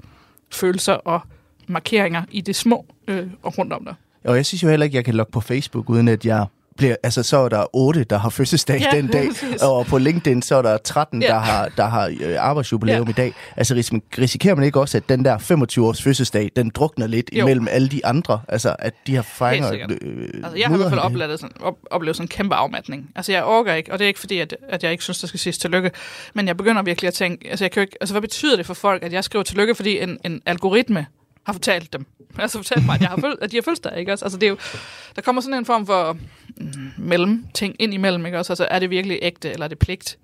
følelser og markeringer i det små øh, og rundt om dig. Og jeg synes jo heller ikke, jeg kan logge på Facebook, uden at jeg bliver... Altså, så er der otte, der har fødselsdag Ja, den dag, præcis. og på LinkedIn, så er der 13, Ja. der har, der har øh, arbejdsjubilæum Ja. i dag. Altså, ris- risikerer man ikke også, at den der 25-års fødselsdag, den drukner lidt Jo. imellem alle de andre? Altså, at de. Helt sikkert. Øh, Altså, jeg har i hvert fald oplevet sådan, op, oplevet sådan en kæmpe afmatning. Altså, jeg orker ikke, og det er ikke fordi, at, at jeg ikke synes, der skal siges tillykke, men jeg begynder virkelig at tænke, altså, jeg kan jo ikke, altså hvad betyder det for folk, at jeg skriver tillykke, fordi en, en algoritme har fortalt dem. Altså fortalt mig, at, jeg har føl- at de har fødselsdag, ikke også? Altså, det er jo, der kommer sådan en form for mm, mellemting ind imellem, ikke også? Altså, er det virkelig ægte, eller er det pligt?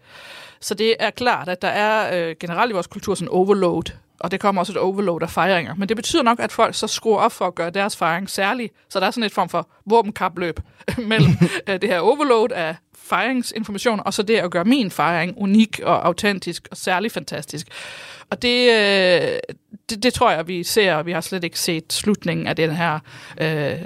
Så det er klart, at der er øh, generelt i vores kultur sådan overload, og det kommer også et overload af fejringer. Men det betyder nok, at folk så skruer op for at gøre deres fejring særlig. Så der er sådan et form for våbenkapløb mellem øh, det her overload af fejringsinformation, og så det at gøre min fejring unik og autentisk og særlig fantastisk. Og det, øh, det, det tror jeg, vi ser, og vi har slet ikke set slutningen af den her øh,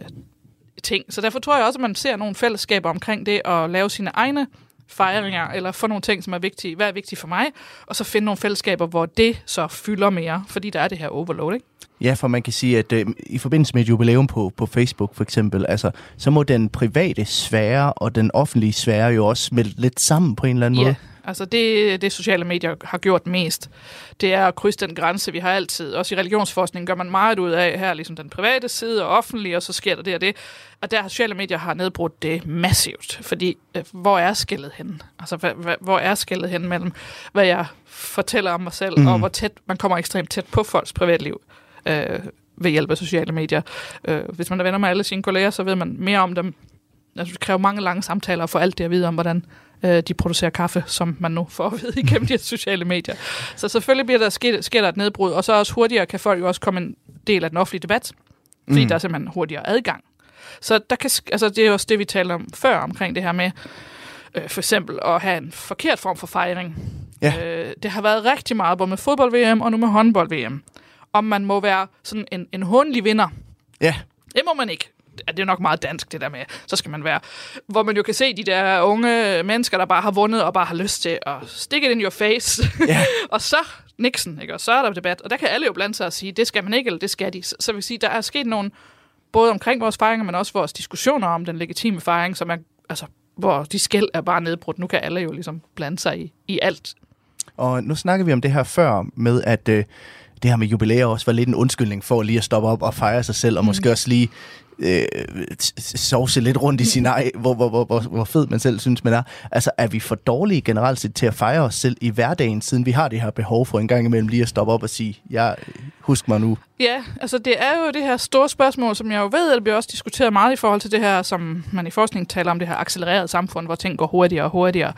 ting. Så derfor tror jeg også, at man ser nogle fællesskaber omkring det at lave sine egne fejringer, eller få nogle ting, som er vigtige. Hvad er vigtigt for mig? Og så finde nogle fællesskaber, hvor det så fylder mere, fordi der er det her overload, ikke? Ja, for man kan sige, at øh, i forbindelse med et jubilæum på, på Facebook for eksempel, altså, så må den private sfære og den offentlige sfære jo også smelte lidt sammen på en eller anden Ja, måde. Altså det, det sociale medier har gjort mest, det er at krydse den grænse, vi har altid. Også i religionsforskning gør man meget ud af her, ligesom den private side og offentlige, og så sker der det og det. Og der har sociale medier har nedbrudt det massivt, fordi øh, hvor er skillet henne? Altså hvor er skillet henne mellem, hvad jeg fortæller om mig selv, Mm. og hvor tæt man kommer ekstremt tæt på folks privatliv øh, ved hjælp af sociale medier. Øh, hvis man er venner med alle sine kolleger, så ved man mere om dem. Altså, det kræver mange lange samtaler for alt det at vide om, hvordan øh, de producerer kaffe, som man nu får at vide igennem de sociale medier. Så selvfølgelig bliver der, sker, sker der et nedbrud, og så også hurtigere kan folk jo også komme en del af den offentlige debat, fordi Mm. der er simpelthen hurtigere adgang. Så der kan, altså, det er også det, vi talte om før omkring det her med, øh, for eksempel at have en forkert form for fejring. Ja. Øh, det har været rigtig meget, både med fodbold-VM og nu med håndbold-VM. Om man må være sådan en, en hundelig vinder. Ja. Det må man ikke. Ja, Det er nok meget dansk, det der med, så skal man være. Hvor man jo kan se de der unge mennesker, der bare har vundet og bare har lyst til at stick it in your face. Ja. og så Nixon, ikke? og så er der debat. Og der kan alle jo blande sig og sige, det skal man ikke, eller det skal de. Så, så vil sige, der er sket nogle, både omkring vores fejringer, men også vores diskussioner om den legitime fejring, som er, altså, hvor de skæld er bare nedbrudt. Nu kan alle jo ligesom blande sig i, i alt. Og nu snakker vi om det her før med, at øh, det her med jubilæer også var lidt en undskyldning for lige at stoppe op og fejre sig selv, og Mm. måske også lige øh, sovse lidt rundt i sin ej, hvor, hvor, hvor, hvor, hvor fed man selv synes, man er. Altså, er vi for dårlige generelt set til at fejre os selv i hverdagen, siden vi har det her behov for en gang imellem lige at stoppe op og sige, ja, husk mig nu. Ja, altså det er jo det her store spørgsmål, som jeg jo ved, at det bliver også diskuteret meget i forhold til det her, som man i forskning taler om, det her accelererede samfund, hvor ting går hurtigere og hurtigere.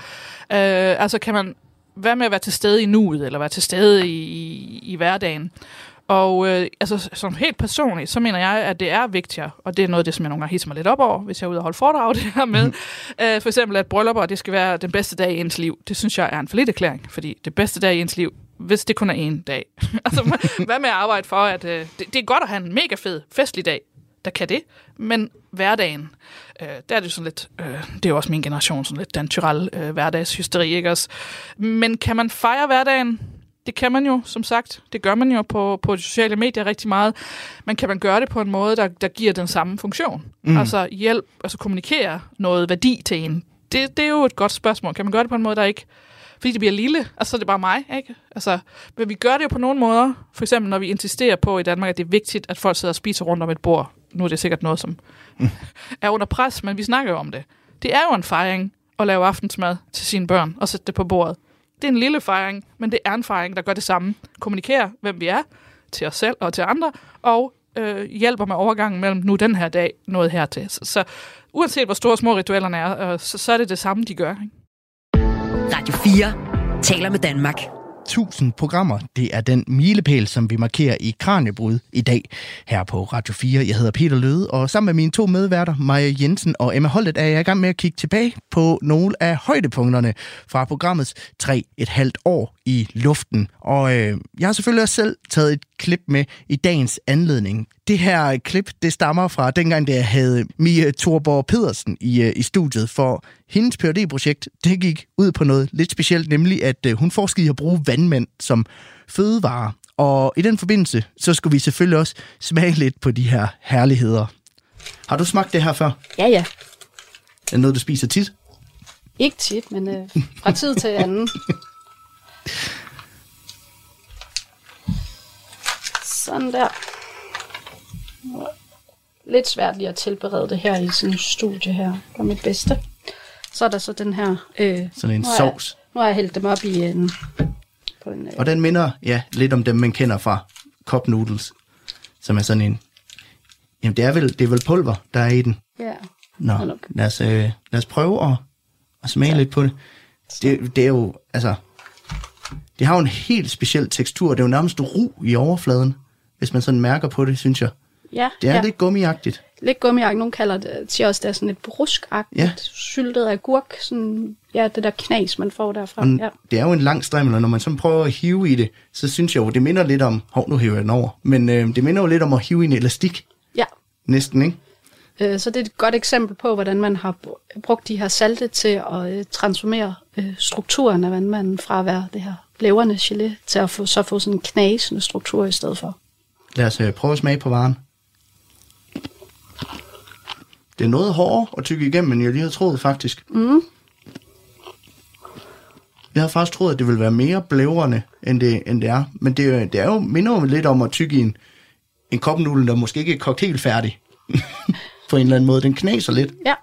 Øh, altså kan man være med at være til stede i nuet, eller være til stede i, i, i hverdagen? Og øh, altså, som helt personligt, så mener jeg, at det er vigtigere, og det er noget af det, som jeg nogle gange hisser mig lidt op over, hvis jeg er ude og holde foredrag det her med. øh, for eksempel, at bryllupper, det skal være den bedste dag i ens liv. Det synes jeg er en forlidt erklæring, fordi det bedste dag i ens liv, hvis det kun er en dag. altså, hvad med at arbejde for, at øh, det, det er godt at have en mega fed, festlig dag, der kan det, men hverdagen, øh, der er det jo sådan lidt, øh, det er jo også min generation, sådan lidt den tyrell øh, hverdagshysteri, ikke også? Men kan man fejre hverdagen? Det kan man jo, som sagt. Det gør man jo på, på de sociale medier rigtig meget. Men kan man gøre det på en måde, der, der giver den samme funktion? Mm. Altså hjælp, altså kommunikere noget værdi til en. Det, det er jo et godt spørgsmål. Kan man gøre det på en måde, der ikke fordi det bliver lille, og så er det bare mig, ikke? Altså, men vi gør det jo på nogle måder. For eksempel, når vi insisterer på i Danmark, at det er vigtigt, at folk sidder og spiser rundt om et bord. Nu er det sikkert noget, som er under pres, men vi snakker jo om det. Det er jo en fejring at lave aftensmad til sine børn og sætte det på bordet. Det er en lille fejring, men det er en fejring, der gør det samme. Kommunikerer, hvem vi er, til os selv og til andre, og øh, hjælper med overgangen mellem nu den her dag, noget hertil. Så, så uanset hvor store og små ritualerne er, øh, så, så er det det samme, de gør. Ikke? Radio 4 taler med Danmark. 1000 programmer. Det er den milepæl, som vi markerer i Kranjebrud i dag her på Radio 4. Jeg hedder Peter Løde, og sammen med mine to medværter, Maja Jensen og Emma Holdet, er jeg i gang med at kigge tilbage på nogle af højdepunkterne fra programmets tre et halvt år i luften. Og øh, jeg har selvfølgelig også selv taget et klip med i dagens anledning. Det her klip, det stammer fra dengang, da jeg havde Mia Thorborg Pedersen i, øh, i studiet, for hendes phd projekt det gik ud på noget lidt specielt, nemlig at øh, hun forskede i at bruge vandmænd som fødevare. Og i den forbindelse, så skulle vi selvfølgelig også smage lidt på de her herligheder. Har du smagt det her før? Ja, ja. Er det noget, du spiser tit? Ikke tit, men øh, fra tid til anden. Sådan der. Lidt svært lige at tilberede det her i sådan en studie her. Gør mit bedste. Så er der så den her... Øh, Sådan en nu jeg- sovs. Nu har jeg hældt dem op i en... På en øh, Og den minder ja, lidt om dem, man kender fra cup noodles, som er sådan en... Jamen, det er vel, det er vel pulver, der er i den. ja. Nå, lad os, øh, lad os prøve at, at smage ja. lidt på det. det. Det er jo, altså... Det har jo en helt speciel tekstur. Det er jo nærmest ru i overfladen, hvis man sådan mærker på det, synes jeg. Ja, Det er ja. lidt gummiagtigt. Lidt gummiak. Nogle kalder det, siger også, det er sådan et bruskagtigt, Ja. syltet agurk. Sådan, ja, det der knas, man får derfra. Og Ja. Det er jo en lang strimmel, og når man så prøver at hive i det, så synes jeg jo, det minder lidt om... Hov, nu hiver jeg den over. Men øh, det minder jo lidt om at hive i en elastik. Ja. Næsten, ikke? Øh, Så det er et godt eksempel på, hvordan man har br- brugt de her salte til at øh, transformere øh, strukturen af vandmanden fra at være det her blæverne gelé til at få, så få sådan en knasende struktur i stedet for. Lad os øh, prøve at smage på varen. Det er noget hårdere at tykke igennem, end jeg lige havde troet, faktisk. Mm. Jeg havde faktisk troet, at det ville være mere blævrende, end det, end det er. Men det, er- det er jo minder jo lidt om at tykke i en, en kopnudel, der måske ikke er kogt helt færdig. På en eller anden måde. Den knaser lidt. Ja.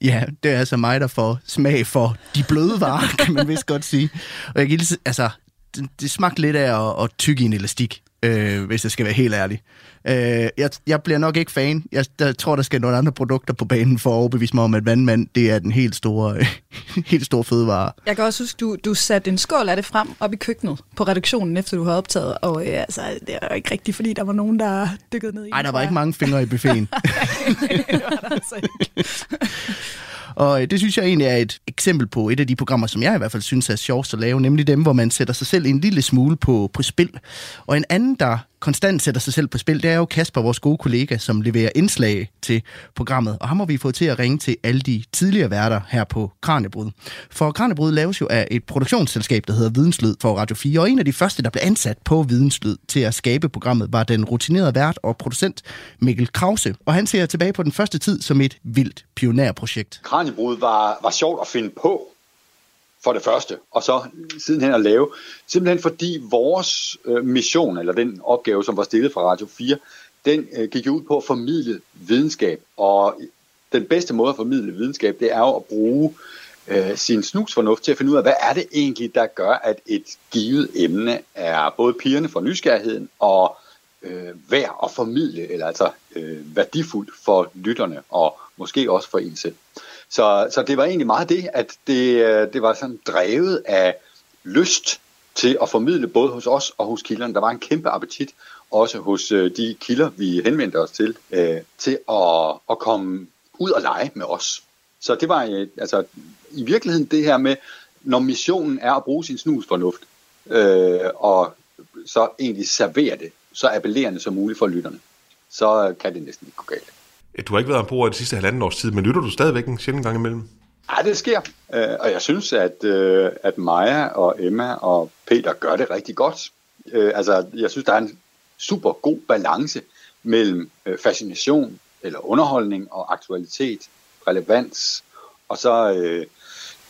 Ja, det er altså mig, der får smag for de bløde varer, kan man vist godt sige. Og jeg kan altså, det, smagte lidt af at, at tykke i en elastik, øh, hvis jeg skal være helt ærlig. Øh, jeg, jeg bliver nok ikke fan. Jeg der, tror, der skal nogle andre produkter på banen for at overbevise mig om, at vandmand, det er den helt store, helt store fødevare. Jeg kan også huske, du, du satte en skål af det frem op i køkkenet på redaktionen, efter du havde optaget. Og øh, altså, det er jo ikke rigtigt, fordi der var nogen, der dykkede ned i Nej, der var ikke mange fingre i buffeten. Og øh, det synes jeg egentlig er et eksempel på et af de programmer, som jeg i hvert fald synes er sjovest at lave, nemlig dem, hvor man sætter sig selv en lille smule på, på spil. Og en anden, der konstant sætter sig selv på spil, det er jo Kasper, vores gode kollega, som leverer indslag til programmet. Og ham har vi fået til at ringe til alle de tidligere værter her på Kranjebrud. For Kranjebrud laves jo af et produktionsselskab, der hedder Videnslyd for Radio 4, og en af de første, der blev ansat på Videnslyd til at skabe programmet, var den rutinerede vært og producent Mikkel Krause. Og han ser tilbage på den første tid som et vildt pionerprojekt. Kranjebrud var, var sjovt at finde på, for det første, og så sidenhen at lave. Simpelthen fordi vores øh, mission, eller den opgave, som var stillet fra Radio 4, den øh, gik ud på at formidle videnskab. Og den bedste måde at formidle videnskab, det er jo at bruge øh, sin snusfornuft til at finde ud af, hvad er det egentlig, der gør, at et givet emne er både pigerne for nysgerrigheden og øh, værd at formidle, eller altså øh, værdifuldt for lytterne, og måske også for en selv. Så, så det var egentlig meget det, at det, øh, det var sådan drevet af lyst til at formidle både hos os og hos kilderne. Der var en kæmpe appetit også hos øh, de kilder, vi henvendte os til, øh, til at, at komme ud og lege med os. Så det var øh, altså i virkeligheden det her med, når missionen er at bruge sin snusfornuft, øh, og så egentlig servere det så appellerende som muligt for lytterne, så kan det næsten ikke gå galt. Du har ikke været ombord i de sidste halvanden års tid, men lytter du stadigvæk en sjældent gang imellem? Ja, det sker. Øh, og jeg synes, at, øh, at Maja og Emma og Peter gør det rigtig godt. Øh, altså, jeg synes, der er en super god balance mellem øh, fascination eller underholdning og aktualitet, relevans, og så øh,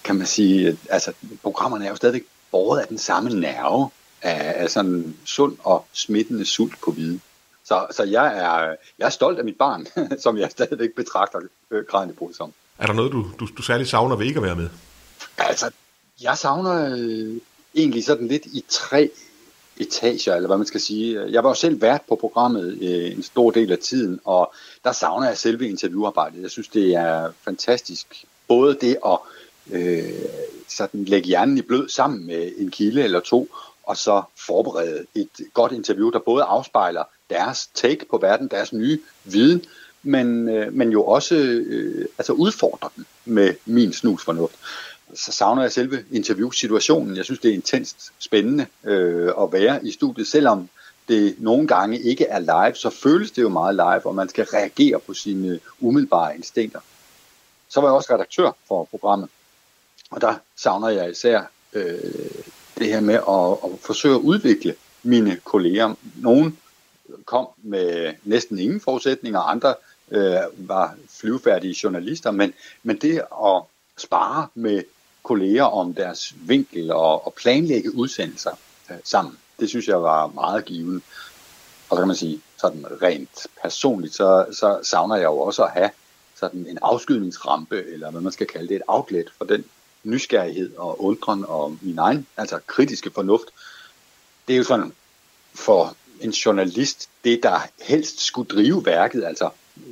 kan man sige, øh, altså programmerne er jo stadigvæk båret af den samme nerve af, af sådan sund og smittende sult på viden. Så, så jeg, er, jeg er stolt af mit barn, som jeg stadigvæk betragter øh, Kranjebrud som. Er der noget, du, du, du særligt savner ved ikke at være med? Altså, jeg savner øh, egentlig sådan lidt i tre etager, eller hvad man skal sige. Jeg var jo selv vært på programmet øh, en stor del af tiden, og der savner jeg selve interviewarbejdet. Jeg synes, det er fantastisk. Både det at øh, sådan lægge hjernen i blød sammen med en kilde eller to, og så forberede et godt interview, der både afspejler deres take på verden, deres nye viden, men, øh, men jo også øh, altså udfordrer den med min snusfornuft. Så savner jeg selve interviewsituationen. Jeg synes, det er intenst spændende øh, at være i studiet, selvom det nogle gange ikke er live, så føles det jo meget live, og man skal reagere på sine umiddelbare instinkter. Så var jeg også redaktør for programmet, og der savner jeg især øh, det her med at, at forsøge at udvikle mine kolleger. Nogle kom med næsten ingen forudsætninger, andre øh, var flyvefærdige journalister, men, men det at spare med kolleger om deres vinkel og, og planlægge udsendelser øh, sammen, det synes jeg var meget givende. Og så kan man sige, sådan rent personligt, så, så savner jeg jo også at have sådan en afskydningsrampe, eller hvad man skal kalde det, et outlet for den nysgerrighed og undren og min egen, altså kritiske fornuft. Det er jo sådan for en journalist, det der helst skulle drive værket, altså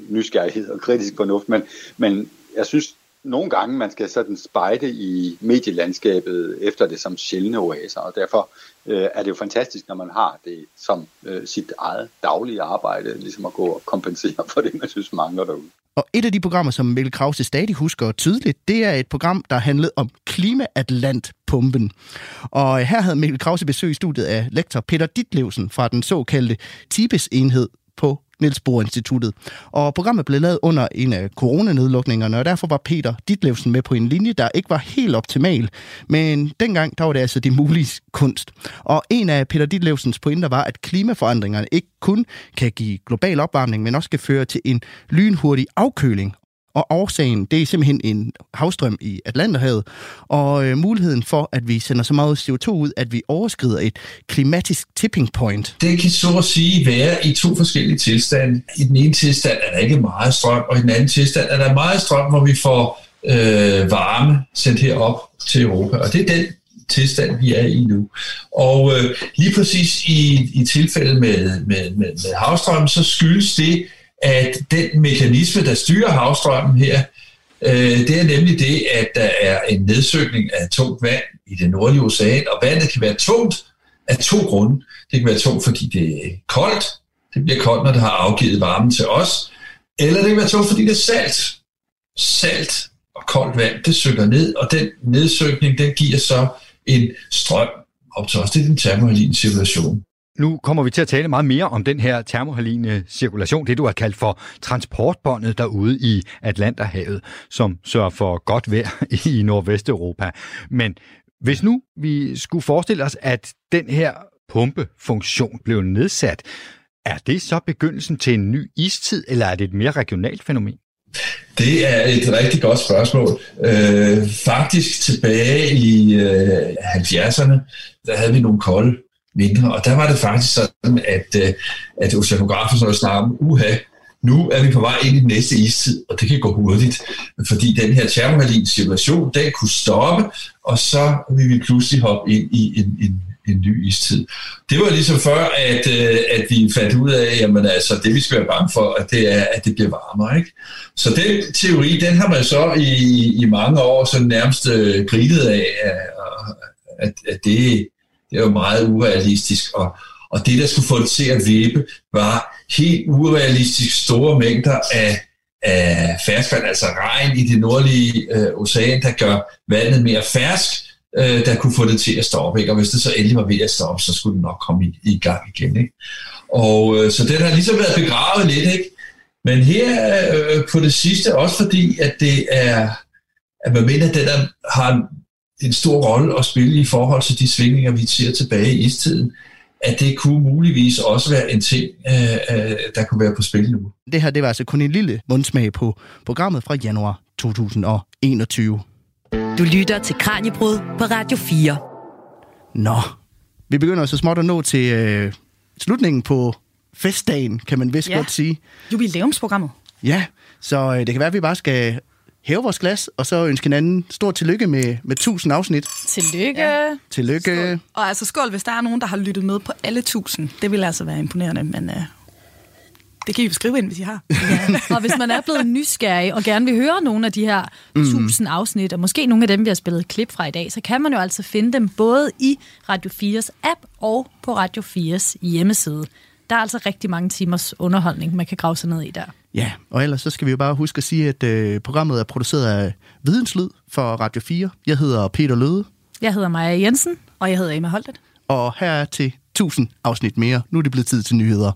nysgerrighed og kritisk fornuft, men, men jeg synes nogle gange, man skal sådan spejde i medielandskabet efter det som sjældne oaser, og derfor øh, er det jo fantastisk, når man har det som øh, sit eget daglige arbejde, ligesom at gå og kompensere for det, man synes mangler derude. Og et af de programmer, som Mikkel Krause stadig husker tydeligt, det er et program, der handlede om klimaatlantpumpen. Og her havde Mikkel Krause besøg i studiet af lektor Peter Ditlevsen fra den såkaldte TIBES-enhed på Niels Bohr Instituttet. Og programmet blev lavet under en af coronanedlukningerne, og derfor var Peter Ditlevsen med på en linje, der ikke var helt optimal. Men dengang, der var det altså det mulige kunst. Og en af Peter Ditlevsens pointer var, at klimaforandringerne ikke kun kan give global opvarmning, men også kan føre til en lynhurtig afkøling og årsagen, det er simpelthen en havstrøm i Atlanterhavet, og øh, muligheden for, at vi sender så meget CO2 ud, at vi overskrider et klimatisk tipping point. Det kan så at sige være i to forskellige tilstande. I den ene tilstand er der ikke meget strøm, og i den anden tilstand er der meget strøm, hvor vi får øh, varme sendt herop til Europa. Og det er den tilstand, vi er i nu. Og øh, lige præcis i, i tilfældet med, med, med, med havstrømmen, så skyldes det, at den mekanisme, der styrer havstrømmen her, øh, det er nemlig det, at der er en nedsøgning af tungt vand i det nordlige ocean, og vandet kan være tungt af to grunde. Det kan være tungt, fordi det er koldt. Det bliver koldt, når det har afgivet varmen til os. Eller det kan være tungt, fordi det er salt. Salt og koldt vand, det søger ned, og den nedsøgning, den giver så en strøm op til os. Det er den termohaline cirkulation. Nu kommer vi til at tale meget mere om den her termohaline cirkulation, det du har kaldt for transportbåndet derude i Atlanterhavet, som sørger for godt vejr i Nordvesteuropa. Men hvis nu vi skulle forestille os, at den her pumpefunktion blev nedsat, er det så begyndelsen til en ny istid, eller er det et mere regionalt fænomen? Det er et rigtig godt spørgsmål. Øh, faktisk tilbage i øh, 70'erne, der havde vi nogle kolde mindre. Og der var det faktisk sådan, at, øh, at oceanografer så snakke uha, nu er vi på vej ind i den næste istid, og det kan gå hurtigt, fordi den her termohaline situation, den kunne stoppe, og så vil vi pludselig hoppe ind i en, en, en ny istid. Det var ligesom før, at, øh, at vi fandt ud af, jamen altså, det vi skal være bange for, at det er, at det bliver varmere. Ikke? Så den teori, den har man så i, i mange år så nærmest øh, grinet af, at, at det, det er meget urealistisk, og, og det, der skulle få det til at vippe, var helt urealistisk store mængder af, af ferskvand, altså regn i det nordlige øh, ocean, der gør vandet mere fersk, øh, der kunne få det til at stoppe. Ikke? Og hvis det så endelig var ved at stoppe, så skulle det nok komme i, i gang igen. Ikke? Og øh, så den har ligesom været begravet lidt, ikke? Men her øh, på det sidste, også fordi, at det er, at man mener, at den er, har en stor rolle at spille i forhold til de svingninger, vi ser tilbage i istiden, at det kunne muligvis også være en ting, øh, øh, der kunne være på spil nu. Det her det var altså kun en lille mundsmag på programmet fra januar 2021. Du lytter til Kranjebrud på Radio 4. Nå, vi begynder så småt at nå til øh, slutningen på festdagen, kan man vist Ja. godt sige. Jubilæumsprogrammet. Ja, så øh, det kan være, at vi bare skal hæve vores glas, og så ønske hinanden stort tillykke med, med 1000 afsnit. Tillykke. Ja. Tillykke. Og altså skål, hvis der er nogen, der har lyttet med på alle tusind. Det vil altså være imponerende, men øh, det kan I jo skrive ind, hvis I har. Og hvis man er blevet nysgerrig og gerne vil høre nogle af de her Mm. 1000 afsnit, og måske nogle af dem, vi har spillet klip fra i dag, så kan man jo altså finde dem både i Radio 4's app og på Radio 4's hjemmeside. Der er altså rigtig mange timers underholdning, man kan grave sig ned i der. Ja, og ellers så skal vi jo bare huske at sige, at øh, programmet er produceret af Videnslyd for Radio 4. Jeg hedder Peter Løde, Jeg hedder Maja Jensen. Og jeg hedder Emma Holtet. og her er til 1000 afsnit mere. Nu er det blevet tid til nyheder.